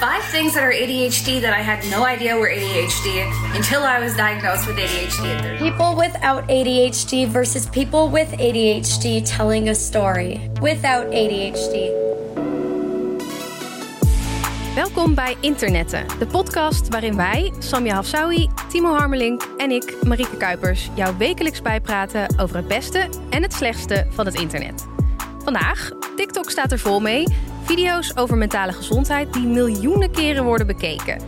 five things that are ADHD that I had no idea were ADHD until I was diagnosed with ADHD at 30. People without ADHD versus people with ADHD telling a story without ADHD. Welkom bij Internetten, de podcast waarin wij, Samia Hafsawi, Timo Harmeling en ik, Marieke Kuipers, jou wekelijks bijpraten over het beste en het slechtste van het internet. Vandaag, TikTok staat er vol mee, video's over mentale gezondheid die miljoenen keren worden bekeken.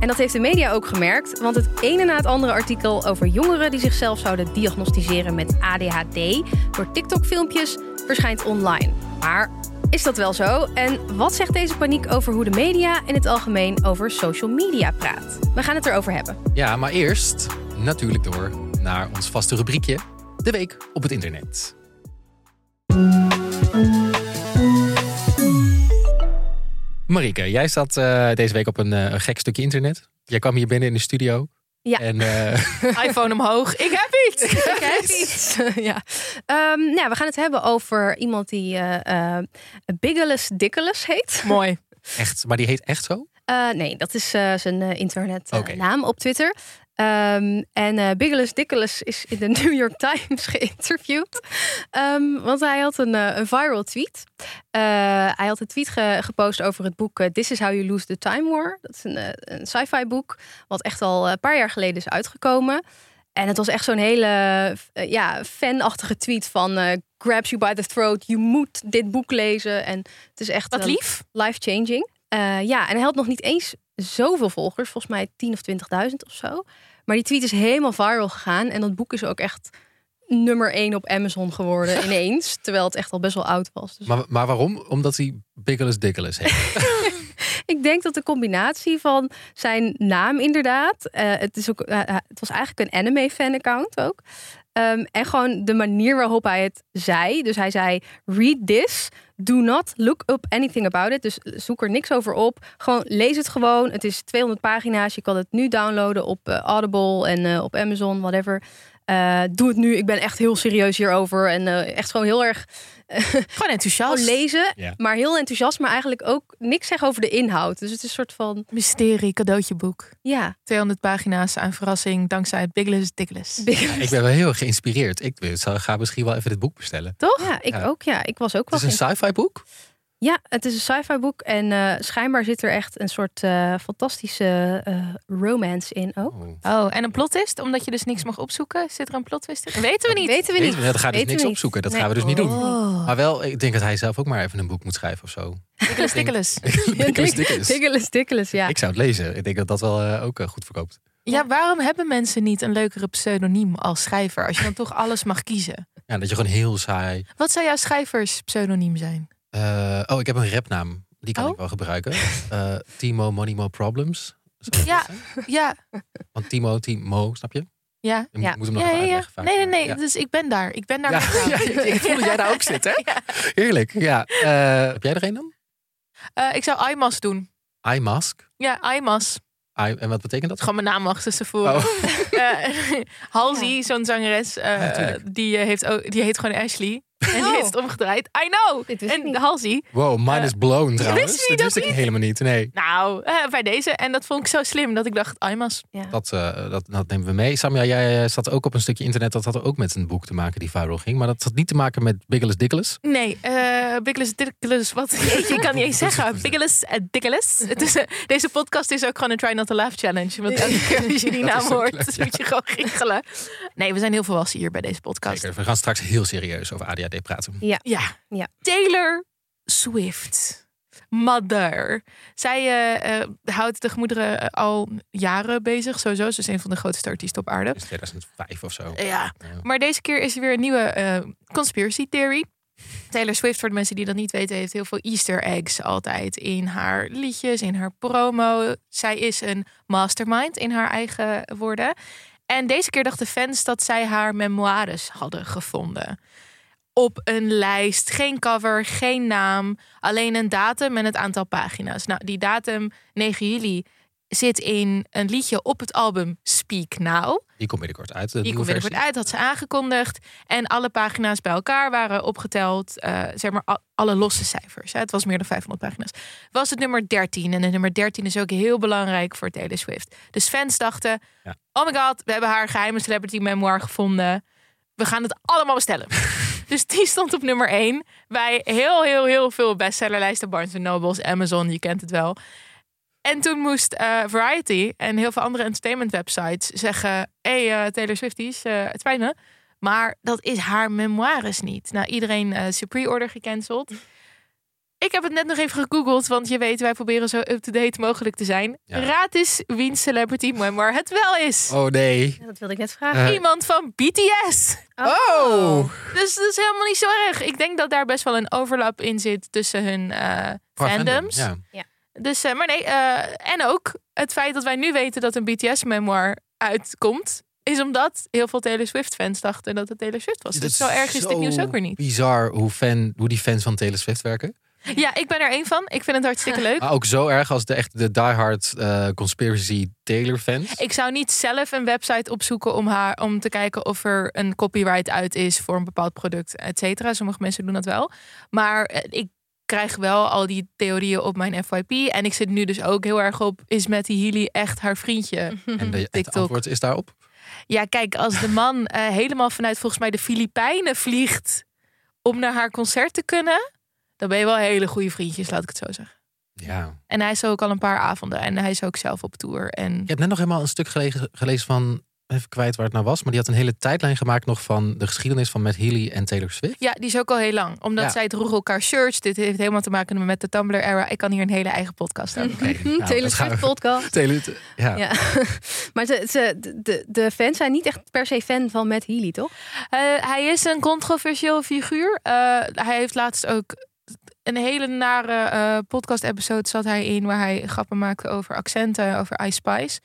En dat heeft de media ook gemerkt, want het ene na het andere artikel over jongeren die zichzelf zouden diagnosticeren met ADHD door TikTok-filmpjes verschijnt online. Maar is dat wel zo? En wat zegt deze paniek over hoe de media in het algemeen over social media praat? We gaan het erover hebben. Ja, maar eerst natuurlijk door naar ons vaste rubriekje, de week op het internet. Marieke, jij zat eh, deze week op een, eh, een gek stukje internet. Jij kwam hier binnen in de studio. Ja. En eh, iPhone omhoog. Ik heb iets. Ik heb iets. ja. Ehm, nou, we gaan het hebben over iemand die eh eh, Bigelus Dickelus heet. Mooi. echt, maar die heet echt zo? Eh, nee, dat is eh, zijn eh, internetnaam op Twitter. Ehm, en eh Bigelus is in de New York Times geïnterviewd. Ehm, want hij had een, eh, een viral tweet. Eh, hij had een tweet ge- gepost over het boek This is How You Lose the Time War. Dat is een, een sci-fi boek. Wat echt al een paar jaar geleden is uitgekomen. En het was echt zo'n hele ja, fanachtige tweet van... grabs you by the throat, je moet dit boek lezen. En het is echt Wat life-changing. Eh, ja, en hij had nog niet eens zoveel volgers. Volgens mij 10 of 20.000 of zo. Maar die tweet is helemaal viral gegaan. En dat boek is ook echt nummer 1 op Amazon geworden ineens. Terwijl het echt al best wel oud was. Dus Maar, maar waarom? Omdat hij Biggelus Dickelus heet. ik denk dat de combinatie van zijn naam inderdaad... eh, het, is ook, eh, eh, het was eigenlijk een anime-fan-account ook. Ehm, en gewoon de manier waarop hij het zei. Dus hij zei, read this. Do not look up anything about it. Dus zoek er niks over op. Gewoon lees het gewoon. Het is 200 pagina's. Je kan het nu downloaden op eh, Audible en eh, op Amazon, whatever. Eh, doe het nu. Ik ben echt heel serieus hierover. En echt gewoon heel erg Gewoon enthousiast. lezen. Ja. Maar heel enthousiast. Maar eigenlijk ook niks zeggen over de inhoud. Dus het is een soort van, Mysterie, cadeautjeboek. ja. 200 pagina's aan verrassing dankzij Bigless Dickless. Ja, ik ben wel heel erg geïnspireerd. Ik zal- ga misschien wel even dit boek bestellen. Toch? Ja, ik Ja. ook. Ja, ik was ook Het wel. is een sci-fi boek? Ja, het is een sci-fi boek en eh, schijnbaar zit er echt een soort eh, fantastische eh, romance in ook. Oh. Oh, en een plot twist? Omdat je dus niks mag opzoeken. Zit er een plot twist in? Weten we niet. Weten we Weten niet. we, dat gaan we dus Weten niks opzoeken. Dat Nee. gaan we dus niet doen. Oh. Maar wel, ik denk dat hij zelf ook maar even een boek moet schrijven of zo. Biggelus Dickelus. Dickelus, Dickelus, ja. Ik zou het lezen. Ik denk dat dat wel ook goed verkoopt. Ja, waarom hebben mensen niet een leukere pseudoniem als schrijver? Als je dan toch alles mag kiezen. Ja, dat je gewoon heel saai... Wat zou jouw schrijvers pseudoniem zijn? Eh, oh, ik heb een rapnaam. Die kan Oh. ik wel gebruiken. Eh, Timo Money Mo Problems. Ja. Ja, Want Timo, Timo, snap je? ja. Je Ja. moet hem nog Ja, even ja, ja. uitleggen vaak. Nee, nee, nee. Ja. Dus ik ben daar. Ik ben daar. Ja, ik, voel dat jij daar ook zit, hè? Heerlijk, ja. Eh, heb jij er een dan? Eh, ik zou IMAS doen. iMask. Ja, IMAS. I, en wat betekent dat? Gewoon mijn naam achter ze voeren. Oh. Eh, Halsey, zo'n zangeres, eh, die, eh, heeft ook, die heet gewoon Ashley. En die Oh. heeft het omgedraaid. I know! Dit wist ik En niet. Halsey, Wow, mine is blown trouwens. wist je dat dat wist ik niet? helemaal niet. Nee, nou, eh, bij deze. En dat vond ik zo slim dat ik dacht, IMAS. Ja. dat, eh, dat, dat nemen we mee. Samia, jij eh, zat ook op een stukje internet. Dat had ook met een boek te maken die viral ging. Maar dat had niet te maken met Biggelus Dickelus. Nee, eh Bigless Dickelus, wat? Jeetje, ik kan niet eens zeggen. Het is, eh, deze podcast is ook gewoon een try not to laugh challenge. Want elke keer als je die naam is ook hoort, leuk, moet je gewoon giechelen. Nee, we zijn heel volwassen hier bij deze podcast. Zeker, we gaan straks heel serieus over ADHD praten. Ja. Ja. Ja. Taylor Swift. Mother. Zij eh, eh, houdt de gemoederen eh, al jaren bezig. Sowieso. Ze is een van de grootste artiesten op aarde. Dus 2005 of zo. Ja. Ja. Maar deze keer is er weer een nieuwe eh, conspiracy theory. Taylor Swift, voor de mensen die dat niet weten, heeft heel veel Easter eggs altijd in haar liedjes, in haar promo. Zij is een mastermind in haar eigen woorden. En deze keer dachten fans dat zij haar memoires hadden gevonden. Op een lijst, geen cover, geen naam, alleen een datum en het aantal pagina's. Nou, die datum 9 juli zit in een liedje op het album Speak Now. Die komt binnenkort uit. Die komt binnenkort versie. uit, had ze aangekondigd. En alle pagina's bij elkaar waren opgeteld, eh, zeg maar al- alle losse cijfers. Hè. Het was meer dan 500 pagina's. Was het nummer 13. En de nummer 13 is ook heel belangrijk voor Taylor Swift. Dus fans dachten, Ja. oh my god, we hebben haar geheime celebrity memoir gevonden. We gaan het allemaal bestellen. dus die stond op nummer 1 bij heel, heel, heel veel bestsellerlijsten. Barnes Nobles, Amazon, je kent het wel. En toen moest eh, Variety en heel veel andere entertainment websites zeggen: hey, eh, Taylor Swifties, eh het spijt. Maar dat is haar memoires niet. Nou, iedereen zijn pre-order gecanceld. Ik heb het net nog even gegoogeld, want je weet, wij proberen zo up-to-date mogelijk te zijn. Ja. Raad eens wiens celebrity memoir het wel is. Oh nee. Ja, dat wilde ik net vragen. Eh, Iemand van BTS. Oh! Dus dat is helemaal niet zo erg. Ik denk dat daar best wel een overlap in zit tussen hun eh, Qua fandoms. fandom, Ja. Dus, eh, maar nee, eh, en ook het feit dat wij nu weten dat een BTS-memoir uitkomt, is omdat heel veel Taylor Swift-fans dachten dat het Taylor Swift was. Dat Dus zo erg is dit nieuws ook weer niet. Bizar hoe, fan, hoe die fans van Taylor Swift werken. Ja, ik ben er één van. Ik vind het hartstikke leuk. Ook zo erg als de echt de diehard eh conspiracy Taylor fans. Ik zou niet zelf een website opzoeken om, haar, om te kijken of er een copyright uit is voor een bepaald product, et cetera. Sommige mensen doen dat wel. Maar eh, ik krijg wel al die theorieën op mijn FYP. En ik zit nu dus ook heel erg op, is Matty Healy echt haar vriendje? En de, het antwoord is daarop. Ja, kijk, als de man eh, helemaal vanuit volgens mij de Filipijnen vliegt om naar haar concert te kunnen, dan ben je wel hele goede vriendjes, laat ik het zo zeggen. Ja. En hij is ook al een paar avonden en hij is ook zelf op tour. En Ik heb net nog helemaal een stuk gelezen, gelezen van, even kwijt waar het nou was, maar die had een hele tijdlijn gemaakt nog van de geschiedenis van Matt Healy en Taylor Swift. ja, die is ook al heel lang. Omdat Ja. zij droegen elkaar shirts. Dit heeft helemaal te maken met de Tumblr-era. Ik kan hier een hele eigen podcast over maken. Oké, nou, Taylor Swift we- podcast. Taylor, ja. Ja. maar ze, ze, de, de fans zijn niet echt per se fan van Matt Healy, toch? Eh, hij is een controversieel figuur. Eh, hij heeft laatst ook een hele nare eh, podcast-episode zat hij in... waar hij grappen maakte over accenten, over Ice Spice.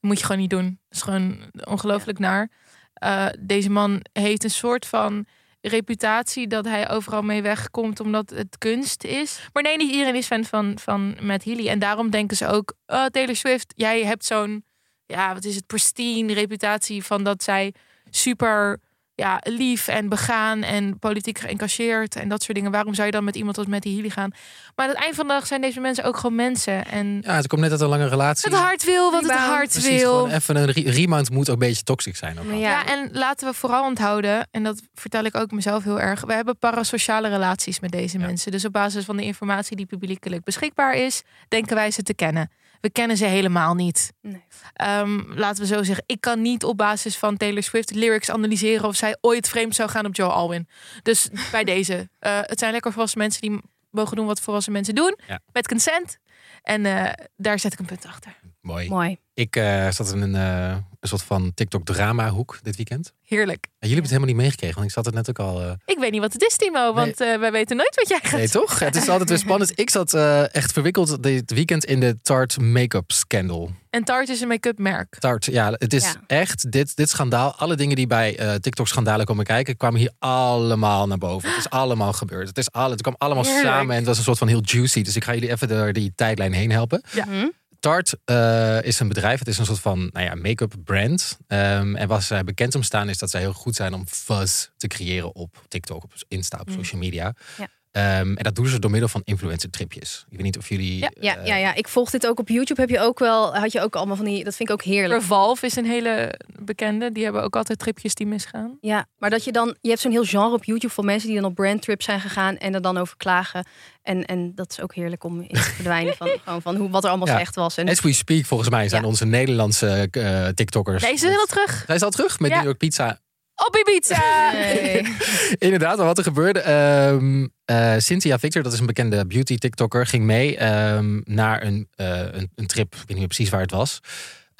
moet je gewoon niet doen. Dat is gewoon ongelooflijk naar. Eh, deze man heeft een soort van reputatie dat hij overal mee wegkomt omdat het kunst is. Maar nee, niet iedereen is fan van, van Matt Healy. En daarom denken ze ook, oh, Taylor Swift, jij hebt zo'n, ja, wat is het, pristine reputatie van dat zij super ja, lief en begaan en politiek geëncasseerd en dat soort dingen. Waarom zou je dan met iemand als Matty Healy gaan? Maar aan het eind van de dag zijn deze mensen ook gewoon mensen. En Ja, het komt net uit een lange relatie. het hart wil wat het hart Precies, wil. gewoon even een re- moet ook een beetje toxic zijn. Ook ja. Ja, en laten we vooral onthouden, en dat vertel ik ook mezelf heel erg. We hebben parasociale relaties met deze Ja. mensen. Dus op basis van de informatie die publiekelijk beschikbaar is, denken wij ze te kennen. We kennen ze helemaal niet. Nee. Ehm, laten we zo zeggen, ik kan niet op basis van Taylor Swift lyrics analyseren of zij ooit vreemd zou gaan op Joe Alwyn. Dus bij deze, eh, het zijn lekker volwassen mensen die mogen doen wat volwassen mensen doen, Ja. met consent. En eh, daar zet ik een punt achter. Mooi. Mooi. Ik eh, zat in een, eh, een soort van TikTok drama hoek dit weekend. Heerlijk. En jullie hebben het helemaal niet meegekregen, want ik zat het net ook al. eh, Ik weet niet wat het is, Timo, want eh, wij weten nooit wat jij gaat Nee, toch? Het is altijd weer spannend. Ik zat eh, echt verwikkeld dit weekend in de Tarte make-up scandal. En Tarte is een make-up merk. Tarte, ja, het is Ja. echt dit, dit schandaal. Alle dingen die bij eh, TikTok-schandalen komen kijken, kwamen hier allemaal naar boven. Het is allemaal gebeurd. Het, is alle, het kwam allemaal Heerlijk. samen en het was een soort van heel juicy. Dus ik ga jullie even door die tijdlijn heen helpen. Hm? Tarte eh, is een bedrijf. Het is een soort van nou ja, make-up brand. Ehm, en waar zij bekend om staan is dat zij heel goed zijn om fuzz te creëren op TikTok, op Insta, op Mm. social media. Ja. Ehm, en dat doen ze door middel van influencer tripjes. Ik weet niet of jullie. Ja, Ja, eh, ja, ja, ik volg dit ook op YouTube. Heb je ook wel, had je ook allemaal van die, dat vind ik ook heerlijk. Revolve is een hele bekende. Die hebben ook altijd tripjes die misgaan. Ja, maar dat je dan, je hebt zo'n heel genre op YouTube van mensen die dan op brandtrips zijn gegaan en er dan over klagen. En, en dat is ook heerlijk om in te verdwijnen van, gewoon van hoe, wat er allemaal Ja. slecht was. En As we speak, volgens mij zijn Ja. onze Nederlandse eh, TikTokkers. Nee, ze zijn al terug. Zijn ze al terug met Ja. New York Pizza? Op Ibiza! Nee. Inderdaad, wat er gebeurde. ehm eh, Cynthia Victor, dat is een bekende beauty TikToker, ging mee ehm, naar een, eh, een, een trip. Ik weet niet meer precies waar het was.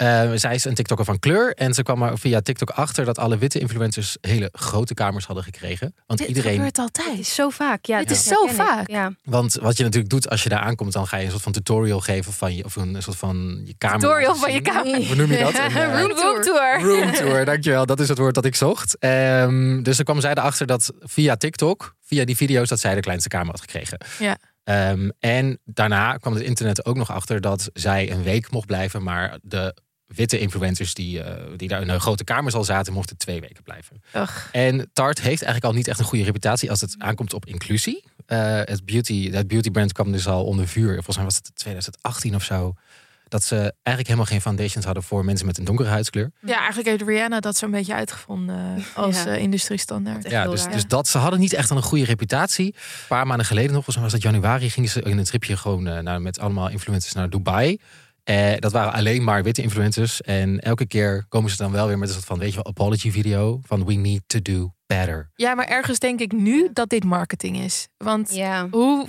Eh, zij is een TikToker van kleur. En ze kwam er via TikTok achter dat alle witte influencers hele grote kamers hadden gekregen. Want Dit iedereen. gebeurt Het altijd. is zo vaak. Ja, dat is zo vaak. Ja. Want wat je natuurlijk doet als je daar aankomt, dan ga je een soort van tutorial geven van je, of een soort van je kamer. Tutorial van je kamer. Hoe noem je dat? Een, Room, room tour. Room tour, dankjewel. Dat is het woord dat ik zocht. Ehm, dus dan kwam zij erachter dat via TikTok, via die video's, dat zij de kleinste kamer had gekregen. Ja. Ehm, en daarna kwam het internet ook nog achter dat zij een week mocht blijven, maar de witte influencers die, eh, die daar in een grote kamers al zaten, mochten twee weken blijven. Ugh. En Tarte heeft eigenlijk al niet echt een goede reputatie als het aankomt op inclusie. Eh, het, beauty, het beauty brand kwam dus al onder vuur. Volgens mij was het 2018 of zo. Dat ze eigenlijk helemaal geen foundations hadden voor mensen met een donkere huidskleur. Ja, eigenlijk heeft Rihanna dat zo'n beetje uitgevonden eh, als Ja. industriestandaard. Ja, dus, raar. dus dat, ze hadden niet echt een goede reputatie. Een paar maanden geleden nog, volgens mij was dat januari, gingen ze in een tripje gewoon naar, met allemaal influencers naar Dubai. Eh, dat waren alleen maar witte influencers. En elke keer komen ze dan wel weer met een soort van, weet je wel, apology video. Van we need to do better. Ja, maar ergens denk ik nu dat dit marketing is. Want Ja. hoe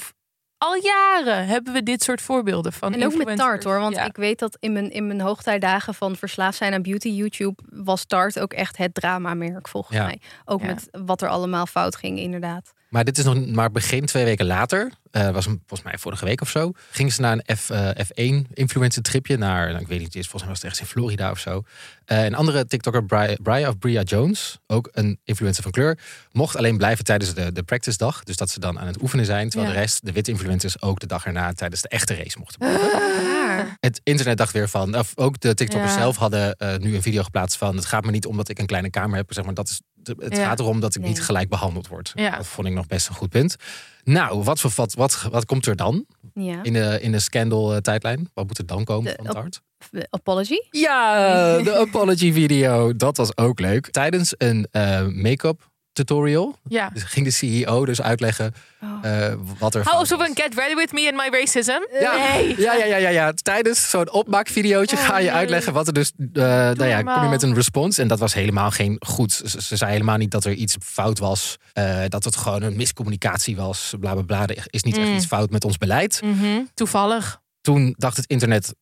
al jaren hebben we dit soort voorbeelden van En ook met. Tarte hoor. Want Ja. ik weet dat in mijn, in mijn hoogtijdagen van verslaafd zijn aan beauty YouTube... was Tarte ook echt het dramamerk volgens Ja. mij. Ook Ja. met wat er allemaal fout ging inderdaad. Maar dit is nog maar begin twee weken later. eh, was volgens mij vorige week of zo. Gingen ze naar een F, eh, F1 influencer tripje. Naar, nou, ik weet niet, het is, volgens mij was het ergens in Florida of zo. Eh, een andere TikToker, Bri- Bria of Bria Jones, ook een influencer van kleur, mocht alleen blijven tijdens de, de practice dag. Dus dat ze dan aan het oefenen zijn. Terwijl Ja. de rest, de witte influencers, ook de dag erna tijdens de echte race mochten blijven. Het internet dacht weer van, of ook de TikTokkers Ja. zelf hadden nu een video geplaatst van, het gaat me niet om dat ik een kleine kamer heb, zeg maar, dat is, het Ja. gaat erom dat ik Nee. niet gelijk behandeld word. Ja. Dat vond ik nog best een goed punt. Nou, wat, wat, wat, wat komt er dan Ja. in de, in de scandal eh, tijdlijn? Wat moet er dan komen De- van op- Tart? De Apology. Ja, de apology video. Dat was ook leuk. Tijdens een eh, make-up tutorial Ja. dus ging de CEO dus uitleggen Oh. eh, wat er alsof was. een get ready with me and my racism. Ja, Nee. ja, ja, ja, ja, ja. Tijdens zo'n opmaakvideootje Oh, ga je nee. uitleggen wat er dus. eh nou ja, kom je met een respons. En dat was helemaal geen goed. Ze, ze zei helemaal niet dat er iets fout was. eh, dat het gewoon een miscommunicatie was. Bla bla bla. Er is niet echt Mm. iets fout met ons beleid. Mhm, Toevallig. Toen dacht het internet: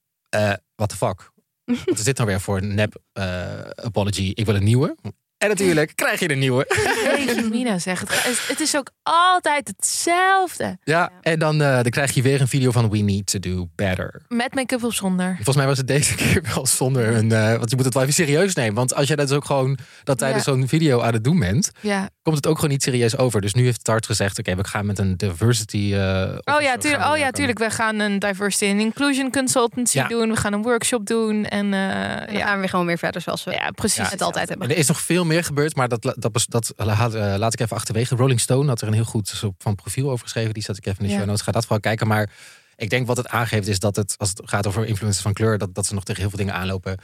what the fuck? Wat is dit nou weer voor een nep apology? Ik wil een nieuwe. En natuurlijk krijg je een nieuwe. Jeetje mina zeg. Het, is- het is ook altijd hetzelfde. Ja, en dan, eh, dan krijg je weer een video van We Need to Do Better. Met make-up of zonder. Volgens mij was het deze keer wel zonder een. eh, want je moet het wel even serieus nemen. Want als jij dat ook gewoon dat tijdens Ja. zo'n video aan het doen bent, Ja. Komt het ook gewoon niet serieus over. Dus nu heeft Tart gezegd: oké, we gaan met een diversity. eh, Oh ja, we oh ja, tuurlijk. We gaan een diversity and inclusion consultancy Ja. doen. We gaan een workshop doen. En eh, En dan ja. gaan we weer gewoon weer verder zoals we ja, precies. Ja, het altijd hebben. En er is nog veel meer gebeurd, maar dat, dat, dat, dat laat, eh, laat ik even achterwege. Rolling Stone had er een heel goed soort van profiel over geschreven. Die zet ik even in de show notes. Ga dat vooral kijken. Maar ik denk wat het aangeeft is dat het, als het gaat over influencers van kleur, dat, dat ze nog tegen heel veel dingen aanlopen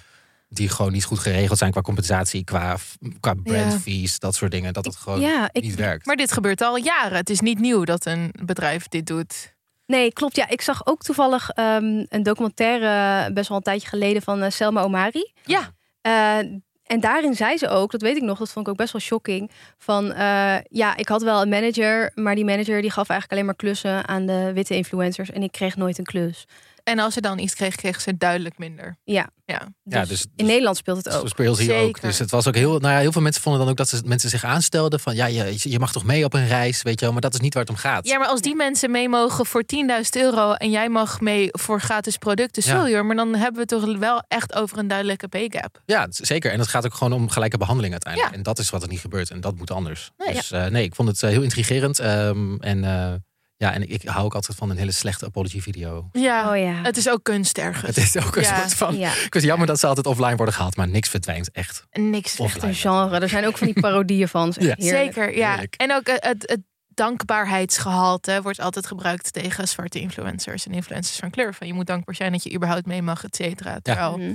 die gewoon niet goed geregeld zijn qua compensatie, qua, qua brand Ja. fees, dat soort dingen. Dat het gewoon Ja, ik, niet werkt. Maar dit gebeurt al jaren. Het is niet nieuw dat een bedrijf dit doet. Nee, klopt. Ja, ik zag ook toevallig ehm, een documentaire best wel een tijdje geleden van eh, Selma Omari. Ja. Eh, en daarin zei ze ook, dat weet ik nog, dat vond ik ook best wel shocking. Van eh, ja, ik had wel een manager, maar die manager die gaf eigenlijk alleen maar klussen aan de witte influencers en ik kreeg nooit een klus. En als ze dan iets kreeg, kreeg ze duidelijk minder. Ja. Ja. Ja, Dus dus- in Nederland speelt het Zo ook. speelt hier ook. Dus het was ook heel. Nou ja, heel veel mensen vonden dan ook dat ze mensen zich aanstelden van ja, je, je mag toch mee op een reis, weet je wel, maar dat is niet waar het om gaat. Ja, maar als die mensen mee mogen voor 10.000 euro en jij mag mee voor gratis producten, Ja. sorry hoor, maar dan hebben we het toch wel echt over een duidelijke pay gap. Ja, zeker. En het gaat ook gewoon om gelijke behandeling uiteindelijk. Ja. En dat is wat er niet gebeurt. En dat moet anders. Nee, dus eh, nee, ik vond het eh, heel intrigerend. Ehm, en eh, ja, en ik, ik hou ook altijd van een hele slechte apology video. Ja, Oh ja. het is ook kunst ergens. Het is ook een Ja. soort van. ja. Ik was jammer dat ze altijd offline worden gehaald, maar niks verdwijnt echt. Niks. Echt een genre. Er zijn ook van die parodieën van. Ja. Zeker, ja. Heerlijk. En ook het, het, het dankbaarheidsgehalte wordt altijd gebruikt tegen zwarte influencers en influencers van kleur. Van je moet dankbaar zijn dat je überhaupt mee mag, et cetera. Terwijl, Mhm.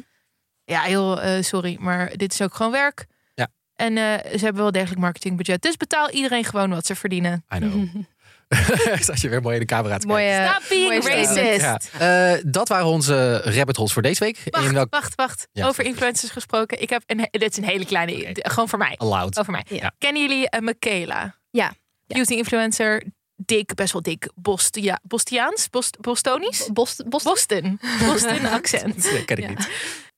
ja, heel eh, sorry, maar dit is ook gewoon werk. Ja. En eh, ze hebben wel degelijk marketingbudget. Dus betaal iedereen gewoon wat ze verdienen. I know. Zat je weer mooi in de camera te kijken. Mooie, Stop being racist. Ja. Eh, dat waren onze rabbit holes voor deze week. Wacht, In welk wacht, wacht. Ja. Over influencers gesproken. Ik heb een, dit is een hele kleine, gewoon voor mij. allowed. Over mij. Ja. Kennen jullie uh, Michaela? Ja. Beauty influencer. Dik, best wel dik. Bost, ja, Bostiaans? Bost, Bostonisch? Boston, Boston. Boston. Boston accent. Dat ken ik Ja. niet.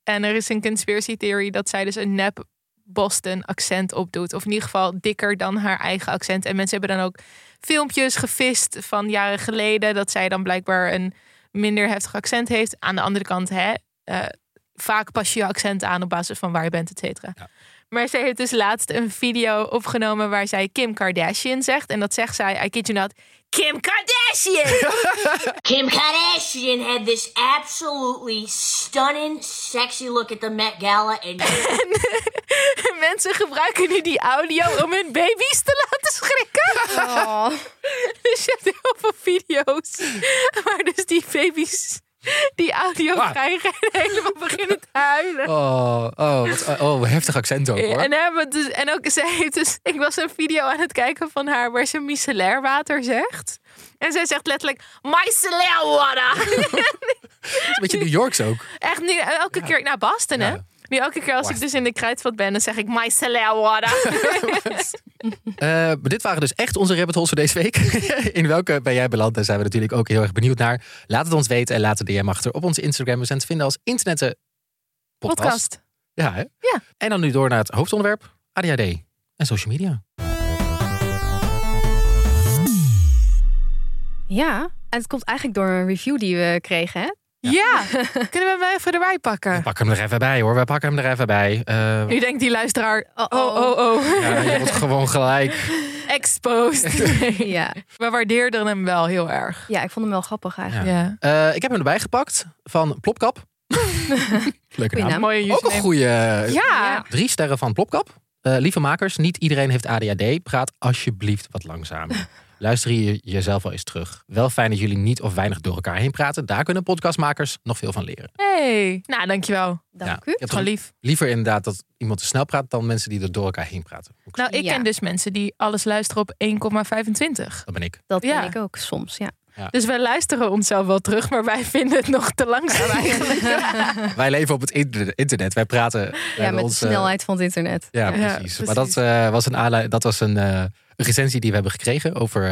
En er is een conspiracy theory dat zij dus een nep Boston accent opdoet. Of in ieder geval dikker dan haar eigen accent. En mensen hebben dan ook filmpjes gevist van jaren geleden. Dat zij dan blijkbaar een minder heftig accent heeft. Aan de andere kant, hè, eh, vaak pas je je accent aan op basis van waar je bent, et cetera. Ja. Maar zij heeft dus laatst een video opgenomen waar zij Kim Kardashian zegt. En dat zegt zij, I kid you not, Kim Kardashian. Kim Kardashian had this absolutely stunning, sexy look at the Met Gala, and Mensen gebruiken nu die audio om hun baby's te laten schrikken. Oh. Dus je hebt heel veel video's waar dus die baby's die audio Ah. krijgen en helemaal beginnen te huilen. Oh, oh, wat, oh, heftig accent ook hoor. En, hebben dus, en ook, zij heeft dus, ik was een video aan het kijken van haar waar ze micellair water zegt. En zij zegt letterlijk, micellair water. Een beetje New Yorks ook. Echt elke keer, nou Boston hè. Nu elke keer als ik dus in de kruidvat ben, dan zeg ik micellair water. Eh, maar dit waren dus echt onze rabbit holes voor deze week. In welke ben jij beland? Daar zijn we natuurlijk ook heel erg benieuwd naar. Laat het ons weten en laat de DM achter op onze Instagram. We zijn te vinden als internetten podcast. Podcast. Ja, hè? Ja. En dan nu door naar het hoofdonderwerp. ADHD en social media. Ja, en het komt eigenlijk door een review die we kregen, hè? Ja, kunnen we hem even erbij pakken? We pakken hem er even bij hoor. We pakken hem er even bij. Eh, Nu denkt die luisteraar, oh, Oh, oh, oh. oh, ja, je wordt gewoon gelijk. exposed. Ja. We waardeerden hem wel heel erg. ja, ik vond hem wel grappig eigenlijk. Ja. Eh, ik heb hem erbij gepakt van Plopkap. Leuke naam. naam. Mooie Ook een username. goede Ja. Drie sterren van Plopkap. Eh, lieve makers, niet iedereen heeft ADHD. Praat alsjeblieft wat langzamer. Luister je jezelf wel eens terug. Wel fijn dat jullie niet of weinig door elkaar heen praten. Daar kunnen podcastmakers nog veel van leren. Hey. Nou, dankjewel. Dank Ja, u. ik heb Gewoon lief. liever inderdaad dat iemand te snel praat dan mensen die er door elkaar heen praten. Nou, ik Ja. ken dus mensen die alles luisteren op 1,25. Dat ben ik. Dat Ja. ben ik ook soms, ja. Dus wij luisteren onszelf wel terug, maar wij vinden het nog te langzaam eigenlijk. Wij leven op het inter- internet. Wij praten. we Ja, hebben met ons, de snelheid van het internet. Ja, Ja, precies. Maar dat eh, was een, dat was een, eh, een recensie die we hebben gekregen over. eh,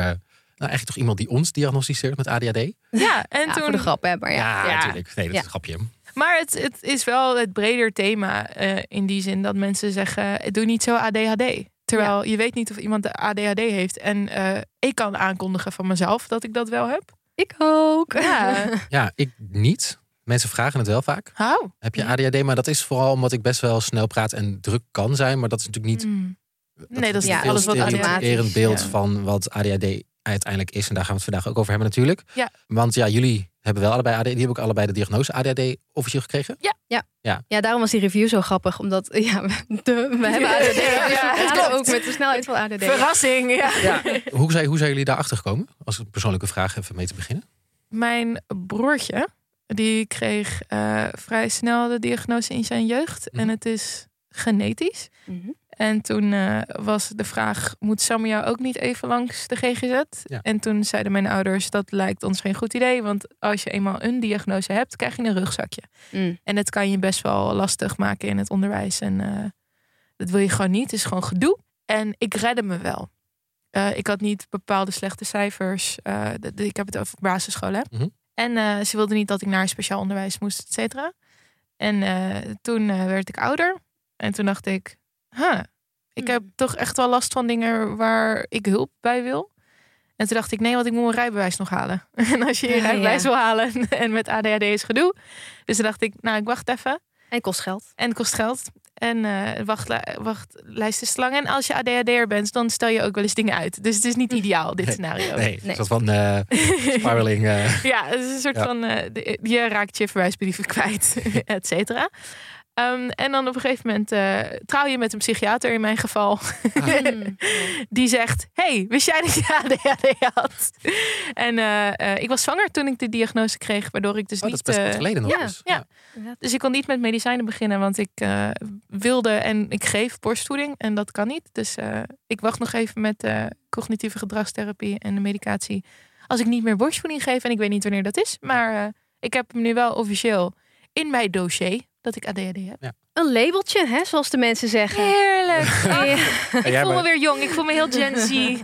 nou, eigenlijk toch iemand die ons diagnosticeert met ADHD. Ja, en Ja, toen. voor de grap, hè? Maar ja. Ja, Ja. natuurlijk. Nee, dat is een grapje. Maar het, het is wel het breder thema eh, in die zin dat mensen zeggen: doe niet zo ADHD. Terwijl je weet niet of iemand de ADHD heeft. En eh, ik kan aankondigen van mezelf dat ik dat wel heb. Ik ook. Ja. Ja, ik niet. Mensen vragen het wel vaak. Hou. Heb je ADHD? Maar dat is vooral omdat ik best wel snel praat en druk kan zijn. Maar dat is natuurlijk niet. Mm. Nee, dat is Ja, alles wat ADHD is. beeld Ja. van wat ADHD uiteindelijk is. En daar gaan we het vandaag ook over hebben natuurlijk. Ja. Want ja, jullie hebben wel allebei ADHD. Die hebben ook allebei de diagnose ADHD officieel gekregen. Ja, daarom was die review zo grappig. Omdat ja, we, de, we hebben ADD. Ja, dus ja, we ook met de snelheid van ADD. Verrassing. Ja. Hoe, zijn, hoe zijn jullie daarachter gekomen? Als een persoonlijke vraag even mee te beginnen. Mijn broertje, die kreeg eh, vrij snel de diagnose in zijn jeugd. Mhm. En het is genetisch. Mhm. En toen eh, was de vraag, moet Samia ook niet even langs de GGZ? Ja. En toen zeiden mijn ouders, dat lijkt ons geen goed idee. Want als je eenmaal een diagnose hebt, krijg je een rugzakje. Mm. En dat kan je best wel lastig maken in het onderwijs. En eh, dat wil je gewoon niet. Het is gewoon gedoe. En ik redde me wel. Eh, ik had niet bepaalde slechte cijfers. Eh, de- de- ik heb het over basisschool, hè? Mhm. En eh, ze wilde niet dat ik naar speciaal onderwijs moest, et cetera. En eh, toen eh, werd ik ouder. En toen dacht ik, huh, ik heb toch echt wel last van dingen waar ik hulp bij wil. En toen dacht ik, nee, want ik moet mijn rijbewijs nog halen. En als je je Ja, rijbewijs ja. wil halen en met ADHD is gedoe. Dus toen dacht ik, nou, ik wacht even. En het kost geld. En het kost geld. En eh wachtli- wachtlijst is te lang. En als je ADHD'er bent, dan stel je ook wel eens dingen uit. Dus het is niet ideaal, dit Nee, scenario. Nee, Nee. een soort van eh spiraling. eh, Ja, het is een soort Ja. van, eh, je raakt je verwijsbrieven kwijt, et cetera. Ehm, en dan op een gegeven moment eh, trouw je met een psychiater in mijn geval. Mm. Die zegt, hey, wist jij dat je ADHD had? En eh, eh, ik was zwanger toen ik de diagnose kreeg, waardoor ik dus oh, dat niet... is best wat geleden nog. ja, dus. ja. Dus ik kon niet met medicijnen beginnen, want ik eh, wilde en ik geef borstvoeding en dat kan niet. Dus eh, ik wacht nog even met eh, cognitieve gedragstherapie en de medicatie. Als ik niet meer borstvoeding geef en ik weet niet wanneer dat is. Maar eh, ik heb hem nu wel officieel in mijn dossier dat ik ADHD heb. Een labeltje, hè, zoals de mensen zeggen. Heerlijk. Ik voel me maar- weer jong. Ik voel me heel Gen Z.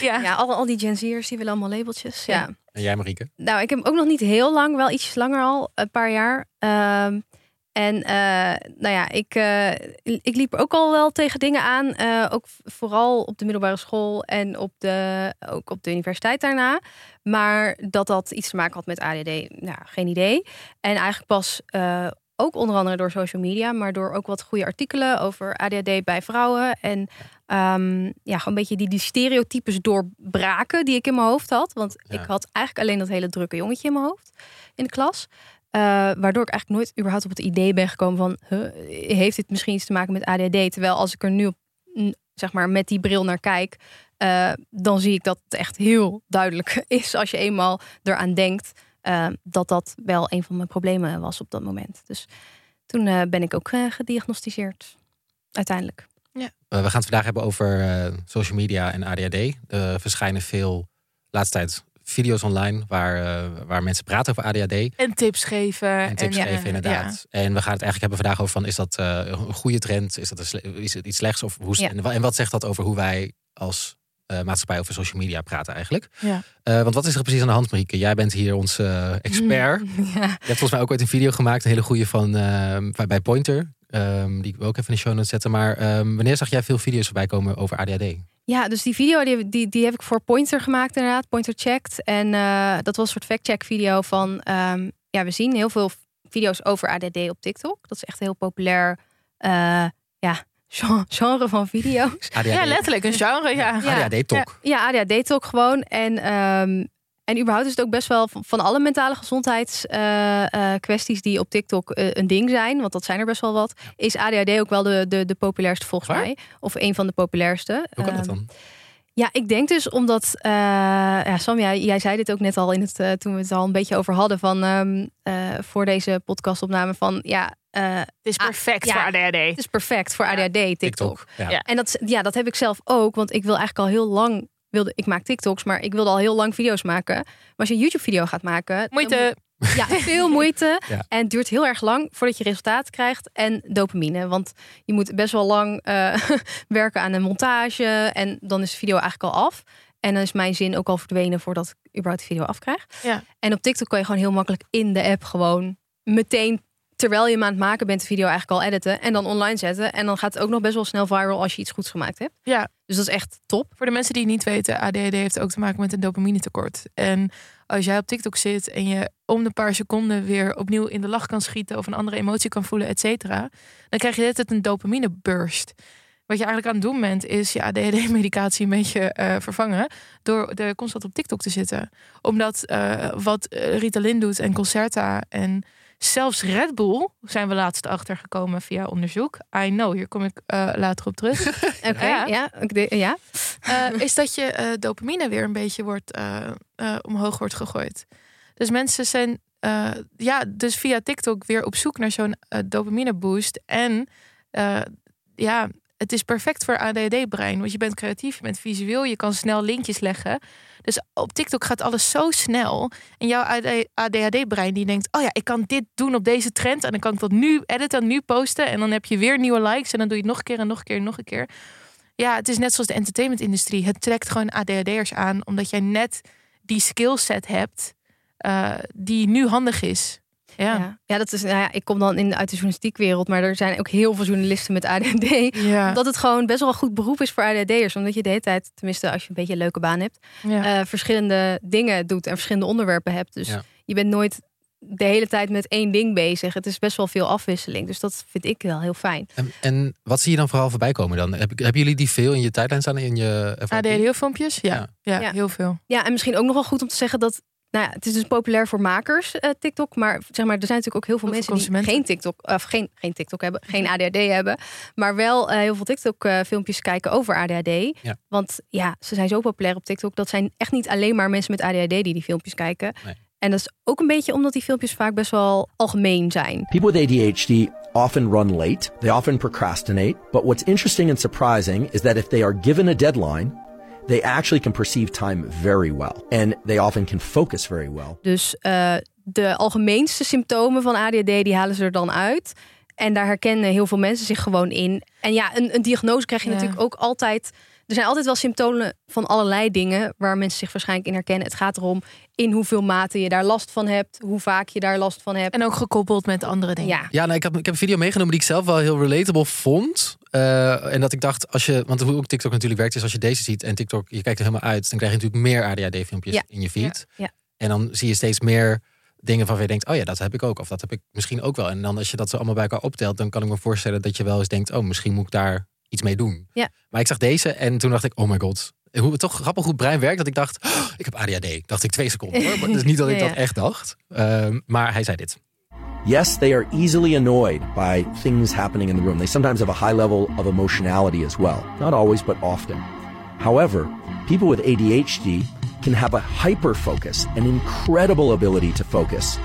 Ja. ja al, al die Gen Z'ers die willen allemaal labeltjes. Ja. En jij Marieke? Nou, ik heb ook nog niet heel lang, wel ietsjes langer al, een paar jaar. Ehm, en eh, nou ja, ik, eh, ik liep ook al wel tegen dingen aan. eh, ook vooral op de middelbare school en op de, ook op de universiteit daarna. Maar dat dat iets te maken had met ADD, nou, geen idee. En eigenlijk pas eh, ook onder andere door social media, maar door ook wat goede artikelen over ADHD bij vrouwen. En ehm, ja, gewoon een beetje die, die stereotypes doorbraken die ik in mijn hoofd had. Want Ja. ik had eigenlijk alleen dat hele drukke jongetje in mijn hoofd in de klas. Eh, waardoor ik eigenlijk nooit überhaupt op het idee ben gekomen van... huh, heeft dit misschien iets te maken met ADHD? Terwijl als ik er nu op, n- zeg maar, met die bril naar kijk... eh, dan zie ik dat het echt heel duidelijk is als je eenmaal eraan denkt... eh, dat dat wel een van mijn problemen was op dat moment. Dus toen eh, ben ik ook eh, gediagnosticeerd. Uiteindelijk. Eh, we gaan het vandaag hebben over eh, social media en ADHD. Er verschijnen veel, laatste tijd, video's online waar, eh, waar mensen praten over ADHD. En tips geven. En tips ja, geven, inderdaad. En we gaan het eigenlijk hebben vandaag over van, is dat eh, een goede trend? Is, dat een sle- is het iets slechts? Of hoe, Ja. en, wa- en wat zegt dat over hoe wij als maatschappij over social media praten eigenlijk? Ja. Eh, want wat is er precies aan de hand, Marieke? Jij bent hier onze eh, expert. Je Ja. hebt volgens mij ook ooit een video gemaakt, een hele goede van eh, bij Pointer. ehm, die we ook even in de show notes zetten. Maar ehm, wanneer zag jij veel video's voorbij komen over ADHD? Ja, dus die video die, die, die heb ik voor Pointer gemaakt inderdaad. Pointer checked. En eh, dat was een soort fact-check video van... ehm, ja, we zien heel veel video's over ADD op TikTok. Dat is echt heel populair eh, ja, genre van video's. ADHD, ja, letterlijk. Een genre, ja. Ja. ADHD-talk. Ja, ADHD-talk gewoon. En, ehm, en überhaupt is het ook best wel van, van alle mentale gezondheidskwesties die op TikTok eh, een ding zijn, want dat zijn er best wel wat, is ADHD ook wel de, de, de populairste volgens Waar? mij. Of een van de populairste. Hoe kan dat Ehm, dan? Ja, ik denk dus omdat, eh, ja, Sam, jij, jij zei dit ook net al in het, eh, toen we het al een beetje over hadden van ehm, eh, voor deze podcastopname van ja, eh, Het is Ah, perfect ja. voor ADHD. het is perfect voor ADHD TikTok. TikTok. Ja. Ja. En dat, ja, dat heb ik zelf ook, want ik wil eigenlijk al heel lang, wilde, ik maak TikToks, maar ik wilde al heel lang video's maken. Maar als je een YouTube video gaat maken, Moeite. Ja, veel moeite. Ja. En het duurt heel erg lang voordat je resultaat krijgt. En dopamine. Want je moet best wel lang eh, werken aan een montage. En dan is de video eigenlijk al af. En dan is mijn zin ook al verdwenen voordat ik überhaupt de video afkrijg. Ja. En op TikTok kan je gewoon heel makkelijk in de app gewoon meteen terwijl je hem aan het maken bent de video eigenlijk al editen en dan online zetten. En dan gaat het ook nog best wel snel viral als je iets goeds gemaakt hebt. Ja. Dus dat is echt top. Voor de mensen die het niet weten, ADHD heeft ook te maken met een dopamine tekort. En als jij op TikTok zit en je om de paar seconden weer opnieuw in de lach kan schieten of een andere emotie kan voelen, et cetera, dan krijg je dit een dopamine burst. Wat je eigenlijk aan het doen bent, is je ADHD-medicatie een beetje eh, vervangen door de constant op TikTok te zitten. Omdat eh, wat eh, Ritalin doet en Concerta en zelfs Red Bull zijn we laatst achtergekomen via onderzoek. I know, hier kom ik eh, later op terug. Oké, Ja. ja. ik de- ja. Eh, is dat je eh, dopamine weer een beetje wordt, eh, omhoog wordt gegooid. Dus mensen zijn ja, dus via TikTok weer op zoek naar zo'n dopamine boost. En ja, het is perfect voor ADHD-brein. Want je bent creatief, je bent visueel, je kan snel linkjes leggen. Dus op TikTok gaat alles zo snel. En jouw ADHD-brein die denkt... oh ja, ik kan dit doen op deze trend... en dan kan ik dat nu editen, nu posten... en dan heb je weer nieuwe likes... en dan doe je het nog een keer en nog een keer en nog een keer. Ja, het is net zoals de entertainment-industrie. Het trekt gewoon ADHD'ers aan... omdat jij net die skillset hebt... eh, die nu handig is. Ja. Ja. ja, dat is. Nou ja, ik kom dan in, uit de journalistiekwereld, maar er zijn ook heel veel journalisten met ADHD. Ja. Dat het gewoon best wel een goed beroep is voor ADHD'ers. Omdat je de hele tijd, tenminste als je een beetje een leuke baan hebt, ja. eh, verschillende dingen doet en verschillende onderwerpen hebt. Dus Ja. je bent nooit de hele tijd met één ding bezig. Het is best wel veel afwisseling. Dus dat vind ik wel heel fijn. En, en wat zie je dan vooral voorbij komen dan? Heb, hebben jullie die veel in je tijdlijn staan? In je? ADHD-filmpjes? Ja. Ja. Ja. Ja. heel veel. Ja, en misschien ook nog wel goed om te zeggen dat. Nou ja, het is dus populair voor makers, eh, TikTok. Maar zeg maar, er zijn natuurlijk ook heel veel mensen die geen TikTok, of geen, geen TikTok hebben, geen ADHD hebben. Maar wel eh, heel veel TikTok-filmpjes kijken over ADHD. Ja. Want ja, ze zijn zo populair op TikTok. Dat zijn echt niet alleen maar mensen met ADHD die die filmpjes kijken. Nee. En dat is ook een beetje omdat die filmpjes vaak best wel algemeen zijn. People with ADHD often run late, they often procrastinate, but what's interesting and surprising is that if they are given a deadline, they actually can perceive time very well and they often can focus very well. Dus eh, de algemeenste symptomen van ADHD die halen ze er dan uit. En daar herkennen heel veel mensen zich gewoon in. En ja, een, een diagnose krijg je Ja. natuurlijk ook altijd. Er zijn altijd wel symptomen van allerlei dingen waar mensen zich waarschijnlijk in herkennen. Het gaat erom in hoeveel mate je daar last van hebt, hoe vaak je daar last van hebt. En ook gekoppeld met andere dingen. ja, Ja, nou, ik, heb, ik heb een video meegenomen die ik zelf wel heel relatable vond. Eh, en dat ik dacht, als je, want hoe ook TikTok natuurlijk werkt, is als je deze ziet en TikTok, je kijkt er helemaal uit, dan krijg je natuurlijk meer ADHD-filmpjes Ja. in je feed. Ja. En dan zie je steeds meer dingen van je denkt, oh ja, dat heb ik ook. Of dat heb ik misschien ook wel. En dan als je dat zo allemaal bij elkaar optelt, dan kan ik me voorstellen dat je wel eens denkt, oh, misschien moet ik daar iets mee doen. Ja. Maar ik zag deze en toen dacht ik, oh my god. Hoe het toch grappig hoe het brein werkt. Dat ik dacht, oh, ik heb ADHD. Dacht ik twee seconden hoor. Maar het is niet dat ik Ja, ja. dat echt dacht. Ehm, maar hij zei dit. Yes, they are easily annoyed by things happening in the room. They sometimes have a high level of emotionality as well. Not always, but often. However, people with ADHD can have a hyper focus, an incredible ability to focus